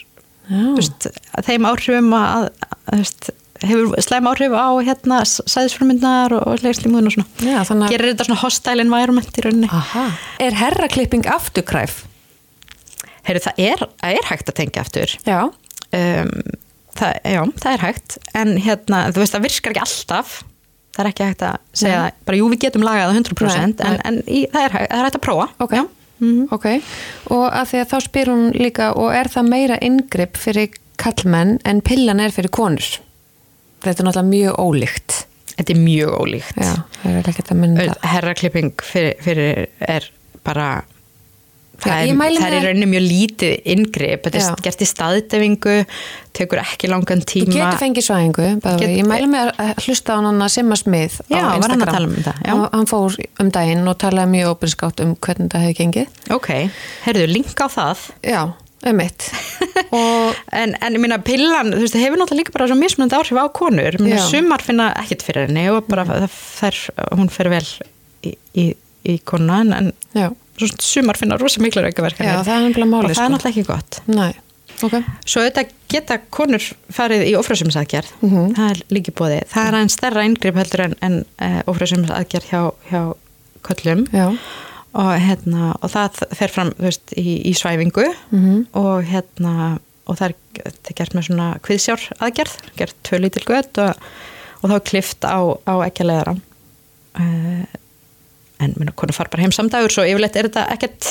Speaker 2: veist, þeim áhrifum að, að, veist, hefur slæm áhrif á hérna sæðisfrumundar og, legslimuðin og svona
Speaker 1: Já, að...
Speaker 2: gerir þetta svona hostile environment í rauninni
Speaker 1: Aha. Er herraklipping afturkræf?
Speaker 2: Heyru, það er, er hægt að tengja aftur
Speaker 1: Já.
Speaker 2: um, það, já, það er hægt en hérna, þú veist, það virkar ekki alltaf það er ekki hægt að segja
Speaker 1: Nei.
Speaker 2: bara jú, við getum lagað það 100%
Speaker 1: Nei,
Speaker 2: en, en í, það, er, hægt- það er hægt að prófa
Speaker 1: Ok.
Speaker 2: Já. Mhm.
Speaker 1: Ok. Og að því að þá spyr hún líka, og er það meira yngripp fyrir kallmenn en pillan er fyrir konur? Þetta er náttúrulega mjög ólíkt.
Speaker 2: Þetta er mjög ólíkt
Speaker 1: Já, er
Speaker 2: herraklipping fyrir, fyrir er bara
Speaker 1: Já,
Speaker 2: það
Speaker 1: ég
Speaker 2: er, það er rauninni mjög lítið inngrip þetta
Speaker 1: Já.
Speaker 2: er gert í staðdefingu tekur ekki langan
Speaker 1: Þú
Speaker 2: tíma
Speaker 1: getur fengið svæðingu,
Speaker 2: Get-
Speaker 1: ég mæli með að hlusta á hann að Simma Smith á
Speaker 2: Já, var hann að
Speaker 1: Instagram.
Speaker 2: tala um já.
Speaker 1: Hann, hann fór um daginn og talaði mjög opinskátt um hvernig það hefði gengið.
Speaker 2: ok, heyrðu, link á það
Speaker 1: Já, um
Speaker 2: en, en ég minna pillan, þú veist, það hefur náttúrulega líka bara svo mismunandi áhrif á konur, minna
Speaker 1: Já.
Speaker 2: sumar finna ekkit fyrir henni og bara það fer, hún fer vel í, í, í konuna en, en sumar finna rosa miklu
Speaker 1: er nefnilega
Speaker 2: og það er náttúrulega ekki gott.
Speaker 1: Nei, ok.
Speaker 2: Svo þetta geta konur farið í ófrjósumsaðgerð,
Speaker 1: Mhm.
Speaker 2: það er líki bóði. Það er aðeins stærra inngrip heldur en, en uh, ófrjósumsaðgerð hjá, hjá köllum
Speaker 1: Já,
Speaker 2: og, hérna, og það fer fram veist, í, í svæfingu.
Speaker 1: Mhm.
Speaker 2: og, hérna, og það er, þetta er gert með svona kviðsjár aðgerð, gert tvö lítil gött og, og þá er klift á, á ekki leðara. Uh, en minna, konur far bara heim samdagur svo yfirleitt er þetta ekkert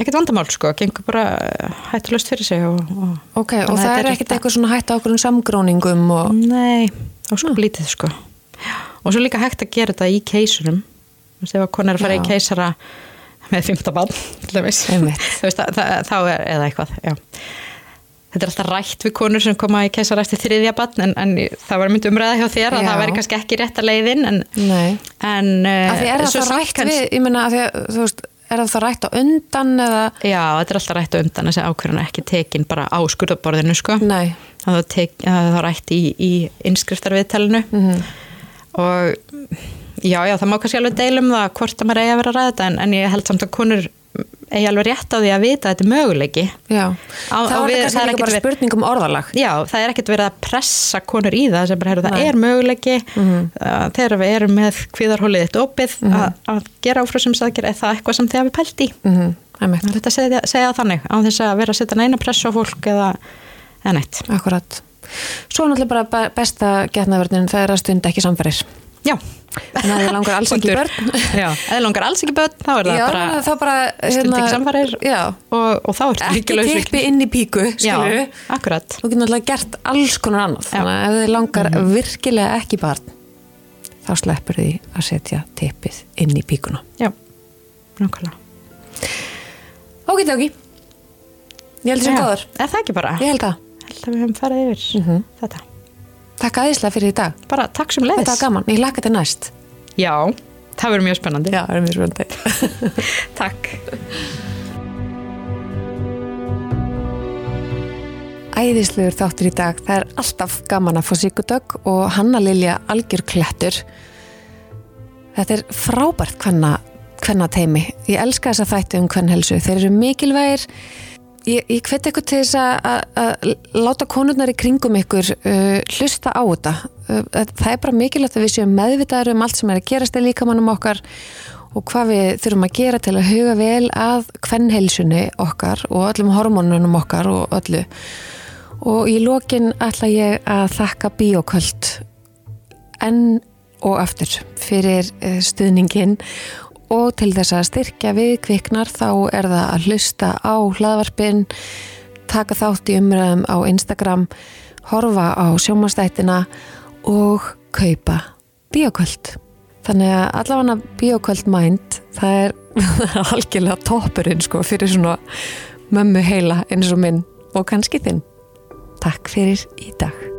Speaker 2: ekkert vandamál sko, gengur bara hættulöst fyrir sig og, og
Speaker 1: ok, og
Speaker 2: að
Speaker 1: það er
Speaker 2: er
Speaker 1: ekkert eitthvað svona hætt á okkur um samgróningum og...
Speaker 2: Nei, og sko lítið sko. Og svo líka hægt að gera þetta í keisurum að konar er að fara í keisara með fymta bann þá er eða eitthvað já. þetta er alltaf rætt við konur sem koma í keisara eftir þriðja bann en, en það var myndi umræða hjá þér að
Speaker 1: Já.
Speaker 2: það væri kannski ekki rétt að leiðin en, en
Speaker 1: af því er
Speaker 2: uh,
Speaker 1: það rætt
Speaker 2: kannski-
Speaker 1: við, ég meina, af því að, þú veist, er það rætt á undan eða...
Speaker 2: Já, þetta er alltaf rætt á undan þessi ákvörðan er ekki tekin bara á skurðaborðinu sko.
Speaker 1: Nei,
Speaker 2: það var rætt í, í innskriftarviðtalinu.
Speaker 1: Mhm.
Speaker 2: og já, já, það má kannski alveg deilum það hvort að maður eigi að vera að ræða þetta en, en ég held samt að konur eigi alveg rétt á því að vita að þetta er möguleiki
Speaker 1: já.
Speaker 2: Á-
Speaker 1: er það
Speaker 2: er
Speaker 1: kannski
Speaker 2: ekkert
Speaker 1: bara spurning um orðalag.
Speaker 2: Já, það er ekkert verið að pressa konur í það sem bara, heyrðu, það er möguleiki
Speaker 1: Mhm.
Speaker 2: uh, þegar við erum með kvíðarhólið eitt opið að, að gera áfrúsumsaðgjör er það eitthvað sem þið hafi pælt í
Speaker 1: Mm -hmm.
Speaker 2: Þetta að segja, segja þannig á þess að vera að setja neina pressa á fólk eða, eða neitt
Speaker 1: akkurat. Svo náttúrulega bara be- besta getnaverðin það er að stunda ekki samfærir.
Speaker 2: Já,
Speaker 1: Þannig að þið langar alls ekki börn.
Speaker 2: Já, eða langar alls ekki börn, þá er það
Speaker 1: Já,
Speaker 2: bara
Speaker 1: þá bara...
Speaker 2: stund ekki samfarir
Speaker 1: Já,
Speaker 2: og, og þá er
Speaker 1: ekki tippi inn í píku,
Speaker 2: akkurat
Speaker 1: Þú getur náttúrulega gert alls konar annað. Þannig að ef þið langar virkilega ekki barn, þá sleppur því að setja tippið inn í píkuna.
Speaker 2: Já, nákvæmlega
Speaker 1: Ok, ok. Ég held góður.
Speaker 2: Er það ekki bara?
Speaker 1: Ég held það.
Speaker 2: held að við hefum farið yfir
Speaker 1: Mhm.
Speaker 2: þetta
Speaker 1: Takk aðeinslega fyrir í dag.
Speaker 2: Bara takk sem leiðis
Speaker 1: Þetta var gaman. Ég lakka til næst.
Speaker 2: Já, það verður mjög spennandi
Speaker 1: Já, það er mjög spennandi.
Speaker 2: Takk
Speaker 1: Æðislegur þáttur í dag. Það er alltaf gaman að fá Sigurdögg og Hanna Lilja algjör klettur. Þetta er frábært hvanna kvennateimi. Ég elska þessa þætti um kvennhelsu. Þeir eru mikilvægir. Ég, ég hveti ykkur til þess að- láta konurnar í kringum ykkur uh, hlusta á þetta. Uh, það er bara mikilvægt að við séum meðvitaður um allt sem er að gerast í líkamannum okkar og hvað við þurfum að gera til að huga vel að kvennheilsunni okkar og öllum hormónunum okkar og öllu. Og í lokin ætla ég að þakka bíoköld enn og aftur fyrir eh, stuðningin og til þess að styrkja við kviknar þá er það að hlusta á hlaðvarpin, taka þátt í umræðum á Instagram, horfa á sjómanstættina og kaupa bíoköld. Þannig að allavega bíoköld mind, það er algjörlega toppurinn sko fyrir svona mömmu heila eins og minn og kannski þinn. Takk fyrir í dag.